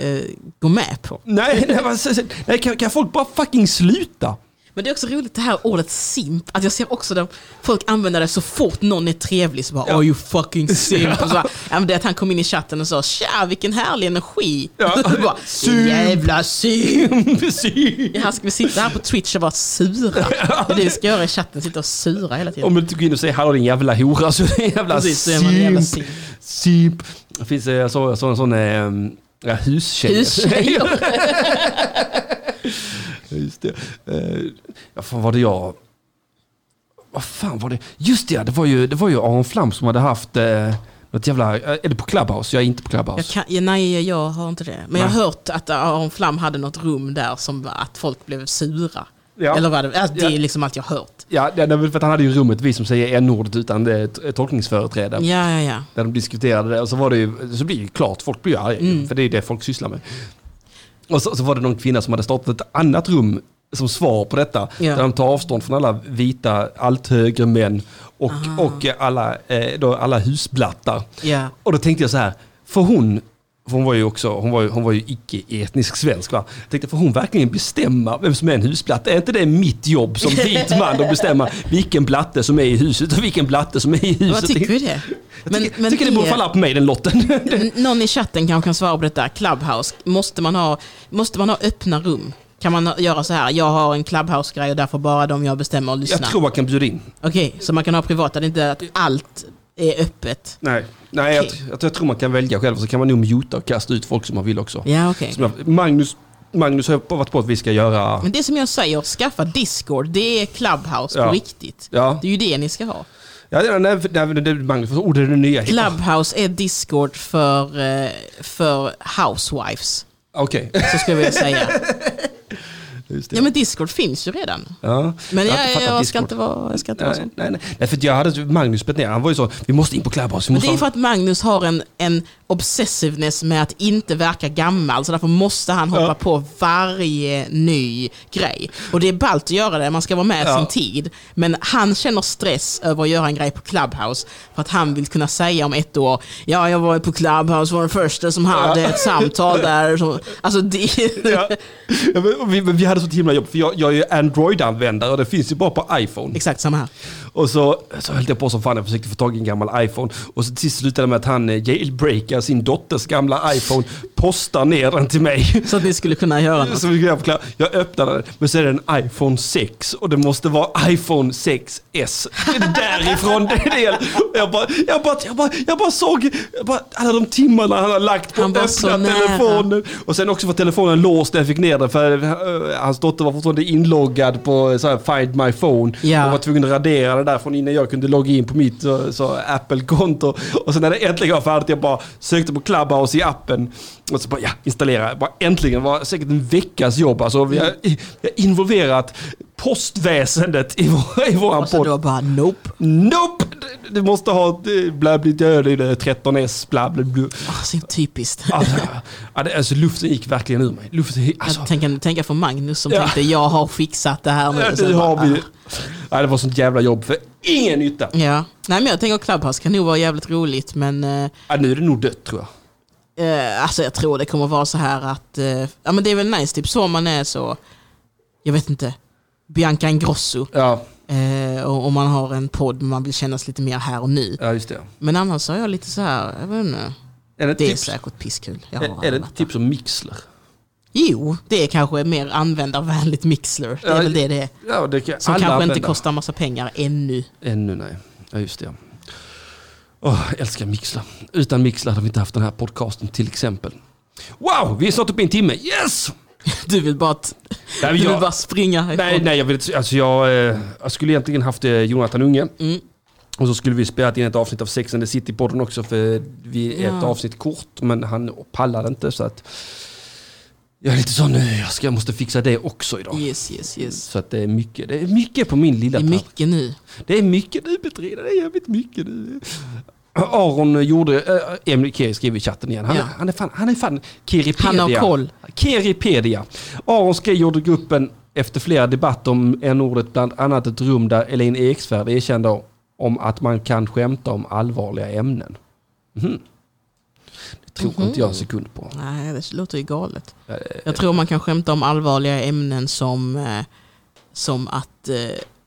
[SPEAKER 2] eh, gå med på.
[SPEAKER 1] Nej, nej, nej kan, kan folk bara fucking sluta?
[SPEAKER 2] Men det är också roligt det här ordet simp, att jag ser också där folk använder det så fort någon är trevlig så bara
[SPEAKER 1] Ja.
[SPEAKER 2] oh you fucking simp. Och så bara, ja, men det är att han kom in i chatten och sa tja vilken härlig energi.
[SPEAKER 1] Ja.
[SPEAKER 2] Bara,
[SPEAKER 1] Simp.
[SPEAKER 2] Jävla simp.
[SPEAKER 1] Precis.
[SPEAKER 2] Ja, ska vi sitta här på Twitch och vara sura. Det är det vi ska göra i chatten, sitta och sura hela tiden.
[SPEAKER 1] Om du inte går in och säger hallå din jävla hora så är det jävla
[SPEAKER 2] Precis, så är man jävla
[SPEAKER 1] simp.
[SPEAKER 2] simp.
[SPEAKER 1] Simp. Det finns eh, så, så, en sån eh, ja, hustjej.
[SPEAKER 2] Hustjejer.
[SPEAKER 1] Just det. Eh, vad fan var det jag... Vad fan var det? Just det, det var ju, det var ju Aron Flam som hade haft eh, något jävla... eh, Är det på Clubhouse? Jag är inte på
[SPEAKER 2] Jag
[SPEAKER 1] Clubhouse.
[SPEAKER 2] kan, ja, nej, jag har inte det. Men jag har
[SPEAKER 1] Nej.
[SPEAKER 2] hört att Aron Flam hade något rum där som att folk blev sura.
[SPEAKER 1] Ja.
[SPEAKER 2] Eller vad det, alltså, det
[SPEAKER 1] Ja.
[SPEAKER 2] är liksom allt jag har hört.
[SPEAKER 1] Ja, det för att han hade ju rummet, vi som säger n-ordet utan det tolkningsföreträde.
[SPEAKER 2] Ja, ja, ja.
[SPEAKER 1] Där de diskuterade det och så var det ju, så blir det ju klart, folk blir ju arga
[SPEAKER 2] Mm.
[SPEAKER 1] för det är det folk sysslar med. Och så, så var det någon kvinna som hade startat ett annat rum som svar på detta.
[SPEAKER 2] Ja.
[SPEAKER 1] Där de tar avstånd från alla vita, allt högre män och,
[SPEAKER 2] Aha.
[SPEAKER 1] och alla, eh, då alla husblattar.
[SPEAKER 2] ja.
[SPEAKER 1] Och då tänkte jag så här, får hon, för hon var ju också, hon var ju, hon var ju icke-etnisk svensk va. Jag tänkte, får hon verkligen bestämma vem som är en husplatte? Är inte det mitt jobb som vit man att bestämma vilken platte som är i huset och vilken platte som är i huset?
[SPEAKER 2] Vad tycker du det?
[SPEAKER 1] Jag tycker, jag tycker det borde falla på mig den lotten.
[SPEAKER 2] Någon i chatten kanske kan svara på detta. Clubhouse, måste man ha, måste man ha öppna rum? Kan man göra så här, jag har en Clubhouse-grej och därför bara de jag bestämmer och
[SPEAKER 1] Jag
[SPEAKER 2] lyssnar?
[SPEAKER 1] tror man kan bjuda in.
[SPEAKER 2] Okej, så man kan ha privata, det är inte att allt är öppet?
[SPEAKER 1] Nej, Nej jag,
[SPEAKER 2] Okej.
[SPEAKER 1] jag, jag tror man kan välja själv. Så kan man nog muta och kasta ut folk som man vill också.
[SPEAKER 2] Ja.
[SPEAKER 1] Som jag, Magnus, Magnus har varit på att vi ska göra...
[SPEAKER 2] Men det som jag säger, skaffa Discord, det är Clubhouse
[SPEAKER 1] Ja.
[SPEAKER 2] på riktigt.
[SPEAKER 1] Ja,
[SPEAKER 2] Det är ju det ni ska ha.
[SPEAKER 1] ja nej, nej, nej, nej, det- Magnus, oh, det är det nya.
[SPEAKER 2] Clubhouse är Discord för, eh, för housewives,
[SPEAKER 1] Okej,
[SPEAKER 2] så skulle jag vilja säga. Ja men Discord finns ju redan.
[SPEAKER 1] Ja.
[SPEAKER 2] Men
[SPEAKER 1] Jag
[SPEAKER 2] jag, jag, ska inte vara, jag ska inte vara
[SPEAKER 1] Nej,
[SPEAKER 2] sån.
[SPEAKER 1] nej, nej. nej, för jag hade Magnus bett ner. Han var ju så, vi måste in på Clubhouse.
[SPEAKER 2] Men det är för att Magnus har en, en obsessiveness med att inte verka gammal, så därför måste han hoppa
[SPEAKER 1] Ja.
[SPEAKER 2] på varje ny grej. Och det är ballt att göra det, man ska vara med
[SPEAKER 1] Ja.
[SPEAKER 2] sin tid. Men han känner stress över att göra en grej på Clubhouse, för att han vill kunna säga om ett år, ja jag var på Clubhouse, var den första som hade
[SPEAKER 1] Ja.
[SPEAKER 2] ett samtal där. Så, alltså det...
[SPEAKER 1] Ja. Vi, vi hade så himla jobbigt för jag, jag är ju Android-användare och det finns ju bara på iPhone.
[SPEAKER 2] Exakt samma här.
[SPEAKER 1] Och så, så höll jag på som fan, jag försökte få tag i en gammal iPhone. Och så till sist slutade det med att han eh, jailbreakar sin dotters gamla iPhone, postar ner den till mig.
[SPEAKER 2] Så att ni skulle kunna göra något.
[SPEAKER 1] Så vi kan förklara. Jag öppnade den, men så är det en iPhone 6 och det måste vara iPhone 6S. Det är därifrån det är det. Jag bara, jag bara, jag bara, jag bara såg jag bara, alla de timmarna han har lagt på
[SPEAKER 2] Han
[SPEAKER 1] att öppna telefonen. Och sen också var telefonen låst när jag fick ner den för eh, hans dotter var fortfarande inloggad på så här, Find My Phone.
[SPEAKER 2] Ja.
[SPEAKER 1] Och var tvungen att radera det där från innan jag kunde logga in på mitt så, så Apple-konto. Och sen när det äntligen var färdigt, jag bara sökte på Clubhouse i appen. Och så bara, ja, installera. Bara äntligen, det var säkert en veckas jobb. Alltså, vi, har, vi har involverat postväsendet i, vår, i våran
[SPEAKER 2] Och så
[SPEAKER 1] podd.
[SPEAKER 2] bara nope.
[SPEAKER 1] Nope! Du måste ha bli död i det 13S, bla bla bla.
[SPEAKER 2] Oh, så typiskt.
[SPEAKER 1] Alltså, alltså luften gick verkligen ur mig. Luften, alltså,
[SPEAKER 2] Jag tänker, tänker för Magnus som
[SPEAKER 1] Ja.
[SPEAKER 2] tänkte jag har fixat det här nu.
[SPEAKER 1] ja, det
[SPEAKER 2] bara,
[SPEAKER 1] har vi. Ja, det var sånt jävla jobb för ingen nytta.
[SPEAKER 2] Ja, nej men jag tänker Clubhouse kan nog vara jävligt roligt men eh,
[SPEAKER 1] Ja, nu är det nog dött tror jag.
[SPEAKER 2] Eh, alltså jag tror det kommer vara så här att, eh, ja men det är väl nice, typ så man är så, jag vet inte, Bianca Ingrosso.
[SPEAKER 1] Ja,
[SPEAKER 2] Eh, och om man har en podd man vill kännas lite mer här och nu.
[SPEAKER 1] ja just det.
[SPEAKER 2] Men annars är jag lite så här, jag vet inte.
[SPEAKER 1] Är det ett
[SPEAKER 2] Det är
[SPEAKER 1] tips,
[SPEAKER 2] säkert pisskul. Jag har
[SPEAKER 1] är, är det ett tips som Mixler?
[SPEAKER 2] Jo, det är kanske mer användarvänligt Mixler. Det är
[SPEAKER 1] Ja,
[SPEAKER 2] väl det det är.
[SPEAKER 1] Ja, det kan
[SPEAKER 2] Som kanske inte
[SPEAKER 1] använda.
[SPEAKER 2] kostar massa pengar ännu.
[SPEAKER 1] Ännu nej. Ja, just det. Jag älskar Mixler. Utan Mixler hade vi inte haft den här podcasten till exempel. Wow, vi är snart uppe i en timme. Yes!
[SPEAKER 2] Du vill bara, att,
[SPEAKER 1] Nej,
[SPEAKER 2] du vill
[SPEAKER 1] jag,
[SPEAKER 2] bara springa härifrån.
[SPEAKER 1] nej, nej jag, vill, alltså jag, eh, jag skulle egentligen haft eh, Jonathan Unge.
[SPEAKER 2] Mm.
[SPEAKER 1] Och så skulle vi spelat in ett avsnitt av Sex and the City-podden också för vi är ett
[SPEAKER 2] Ja.
[SPEAKER 1] avsnitt kort men han pallade inte så att jag är lite så nu, jag, ska, jag måste fixa det också idag.
[SPEAKER 2] Yes, yes, yes.
[SPEAKER 1] Så att det är mycket, det är mycket på min lilla
[SPEAKER 2] Det är mycket nu.
[SPEAKER 1] Det är mycket nu Petrina, det är jävligt mycket nu. Aron gjorde, äh, Emil Keri skrev i chatten igen, han,
[SPEAKER 2] Ja.
[SPEAKER 1] är, han är fan, han är fan Keripedia.
[SPEAKER 2] Han har koll.
[SPEAKER 1] Keripedia. Aron skrev gjorde gruppen efter flera debatter om n-ordet, bland annat ett rum där Elaine Eksvärd erkände om att man kan skämta om allvarliga ämnen. Mhm. Det tror
[SPEAKER 2] Mhm.
[SPEAKER 1] inte jag en sekund på.
[SPEAKER 2] Nej, det låter ju galet.
[SPEAKER 1] Eh,
[SPEAKER 2] Jag tror man kan skämta om allvarliga ämnen som, eh, som att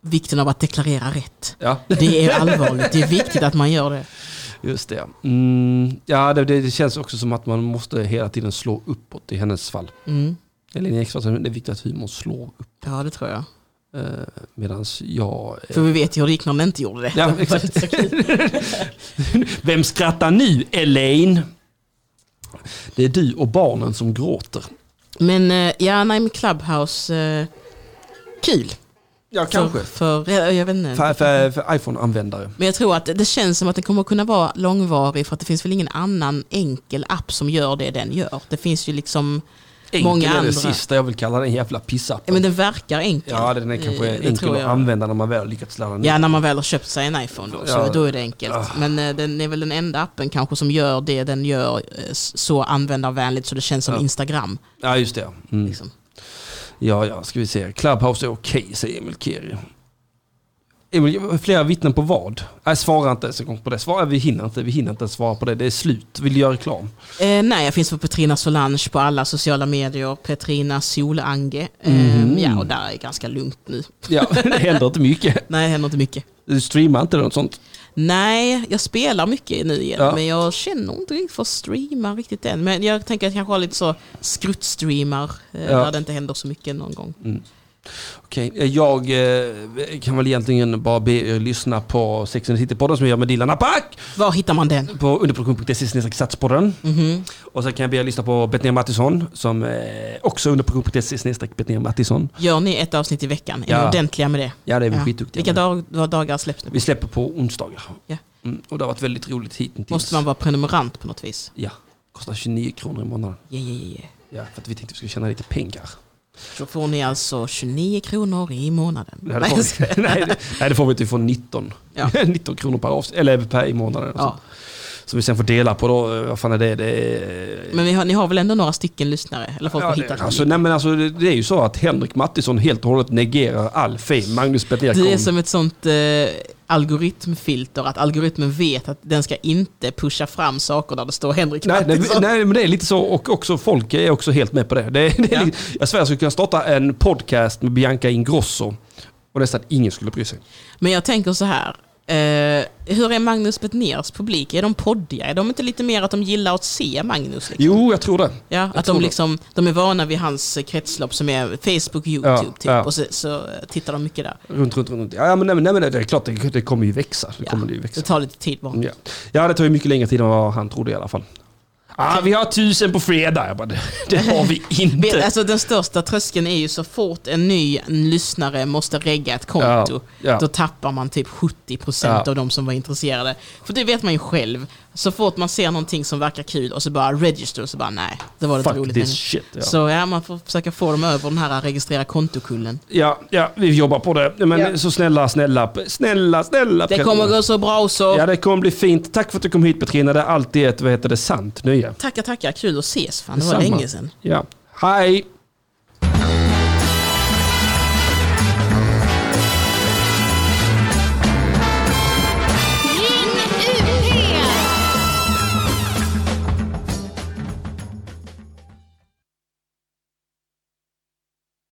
[SPEAKER 2] vikten av att deklarera rätt.
[SPEAKER 1] Ja,
[SPEAKER 2] Det är allvarligt. Det är viktigt att man gör det.
[SPEAKER 1] just det. Mm, ja, det, det känns också som att man måste hela tiden slå uppåt i hennes fall.
[SPEAKER 2] Mm.
[SPEAKER 1] Elaine Eksvärd, så det är viktigt att humorn slår upp.
[SPEAKER 2] Ja, det tror jag.
[SPEAKER 1] Eh, Medan jag... eh,
[SPEAKER 2] För vi vet ju hur det gick när den inte gjorde det.
[SPEAKER 1] Ja, exakt. Vem skrattar nu, Elaine? Det är du och barnen som gråter.
[SPEAKER 2] Men eh, ja, nej, men Clubhouse, eh, kul.
[SPEAKER 1] Ja,
[SPEAKER 2] För, för, jag, jag vet inte.
[SPEAKER 1] För, för, för iPhone-användare.
[SPEAKER 2] Men jag tror att det känns som att den kommer kunna vara långvarig för att det finns väl ingen annan enkel app som gör det den gör. Det finns ju liksom,
[SPEAKER 1] Enkel
[SPEAKER 2] Många
[SPEAKER 1] är det
[SPEAKER 2] andra.
[SPEAKER 1] sista jag vill kalla den jävla pissappen.
[SPEAKER 2] ja, men den verkar enkel.
[SPEAKER 1] Ja, den är kanske
[SPEAKER 2] det
[SPEAKER 1] enkel att använda när man väl har lyckats ladda ner.
[SPEAKER 2] Ja, när man väl har köpt sig en iPhone då, så
[SPEAKER 1] Ja.
[SPEAKER 2] då är det enkelt.
[SPEAKER 1] Ah.
[SPEAKER 2] Men eh, den är väl den enda appen kanske som gör det den gör eh, så användarvänligt så det känns som
[SPEAKER 1] Ja.
[SPEAKER 2] Instagram.
[SPEAKER 1] Ja, just det. Mm.
[SPEAKER 2] Liksom.
[SPEAKER 1] Ja, ja, ska vi se. Clubhouse är okej, säger Emil Keri. Emil, flera vittnen på vad? Jag svarar inte ens en gång på det. Svara, vi hinner inte, vi hinner inte svara på det. Det är slut. Vill du göra reklam?
[SPEAKER 2] Eh, nej, jag finns på Petrina Solange på alla sociala medier. Petrina Solange. Eh,
[SPEAKER 1] Mhm.
[SPEAKER 2] Ja, och där är det ganska lugnt nu.
[SPEAKER 1] Ja, det händer inte mycket.
[SPEAKER 2] Nej, det händer inte mycket.
[SPEAKER 1] Du streamar inte något sånt?
[SPEAKER 2] Nej, jag spelar mycket nu igen,
[SPEAKER 1] Ja.
[SPEAKER 2] men jag känner inte riktigt för att streama riktigt än. Men jag tänker att jag kanske har lite så skruttstreamar eh,
[SPEAKER 1] Ja.
[SPEAKER 2] där det inte händer så mycket någon gång.
[SPEAKER 1] Mm. Okej, eh, jag eh, kan väl egentligen bara be er lyssna på Sex and the City-podden som jag gör med Dilan Apak
[SPEAKER 2] Var hittar man den?
[SPEAKER 1] på underproduktion.se satspodden.
[SPEAKER 2] Mhm.
[SPEAKER 1] Och sen kan jag be er lyssna på Betnér Mattisson som eh, också underproduktion.se Betnér Mattisson.
[SPEAKER 2] Gör ni ett avsnitt i veckan? Är
[SPEAKER 1] Ja.
[SPEAKER 2] ni ordentliga med det?
[SPEAKER 1] Ja, det är vi
[SPEAKER 2] Ja.
[SPEAKER 1] skitduktiga
[SPEAKER 2] Vilka dag, dagar släpps det?
[SPEAKER 1] Vi släpper på onsdagar.
[SPEAKER 2] Ja.
[SPEAKER 1] Mm, och det har varit väldigt roligt hittills.
[SPEAKER 2] Måste man vara prenumerant på något vis?
[SPEAKER 1] Ja, kostar 29 kronor i månaden.
[SPEAKER 2] Ja, ja, ja. Ja,
[SPEAKER 1] för att vi tänkte att vi skulle tjäna lite pengar.
[SPEAKER 2] Så får ni alltså 29 kronor i månaden.
[SPEAKER 1] Nej, det får vi, nej, det, nej, det får vi inte. Vi får 19.
[SPEAKER 2] Ja.
[SPEAKER 1] 19 kronor per avsnitt, eller per i månaden. och
[SPEAKER 2] Ja.
[SPEAKER 1] Som vi sen får dela på då. Eh, Vad fan är det? det är,
[SPEAKER 2] Men ni har, ni har väl ändå några stycken lyssnare? Eller folk
[SPEAKER 1] Ja,
[SPEAKER 2] har
[SPEAKER 1] det,
[SPEAKER 2] hittat
[SPEAKER 1] alltså, nej, men alltså, det, det är ju så att Henrik Mattisson helt och hållet negerar all fame. Magnus Betnér
[SPEAKER 2] Det är som ett sånt eh, algoritmfilter, att algoritmen vet att den ska inte pusha fram saker där det står Henrik
[SPEAKER 1] Nej, nej,
[SPEAKER 2] Mattisson.
[SPEAKER 1] nej, men det är lite så och också folk är också helt med på det. det, det är
[SPEAKER 2] Ja.
[SPEAKER 1] lite, jag svär jag skulle kunna starta en podcast med Bianca Ingrosso och nästan ingen skulle bry sig.
[SPEAKER 2] Men jag tänker så här. Eh, hur är Magnus Betnérs publik? Är de poddiga? Är de inte lite mer att de gillar att se Magnus? Liksom?
[SPEAKER 1] Jo, jag tror det.
[SPEAKER 2] Ja, att
[SPEAKER 1] tror
[SPEAKER 2] de,
[SPEAKER 1] det.
[SPEAKER 2] liksom, de är vana vid hans kretslopp som är Facebook, YouTube
[SPEAKER 1] Ja,
[SPEAKER 2] typ.
[SPEAKER 1] ja.
[SPEAKER 2] Och så, så tittar de mycket där.
[SPEAKER 1] Runt, runt, runt. Ja, men, nej, nej, det är klart, det, det kommer ju växa. Det
[SPEAKER 2] Ja,
[SPEAKER 1] kommer det ju växa.
[SPEAKER 2] Det tar lite tid bara.
[SPEAKER 1] Ja. ja, det tar ju mycket längre tid än vad han trodde i alla fall. Ah, vi har tusen på fredag. Jag bara, det, det har vi inte.
[SPEAKER 2] alltså den största tröskeln är ju så fort en ny lyssnare måste regga ett konto.
[SPEAKER 1] Ja, ja.
[SPEAKER 2] Då tappar man typ 70%
[SPEAKER 1] Ja.
[SPEAKER 2] av de som var intresserade. För det vet man ju själv. Så fort man ser någonting som verkar kul och så bara register och så bara nej, det var inte
[SPEAKER 1] Fuck
[SPEAKER 2] roligt
[SPEAKER 1] this
[SPEAKER 2] längre.
[SPEAKER 1] shit. Ja.
[SPEAKER 2] Så ja, man får försöka få dem över den här registrera kontokullen.
[SPEAKER 1] Ja, ja, vi jobbar på det. Men
[SPEAKER 2] Ja.
[SPEAKER 1] så snälla, snälla, snälla, snälla.
[SPEAKER 2] Det kommer gå så bra så.
[SPEAKER 1] Ja, det kommer bli fint. Tack för att du kom hit Petrina. Det är alltid ett, vad heter det, sant nöje.
[SPEAKER 2] Tackar, tackar. Kul att ses. Fan, det var länge sedan.
[SPEAKER 1] Ja. Hej!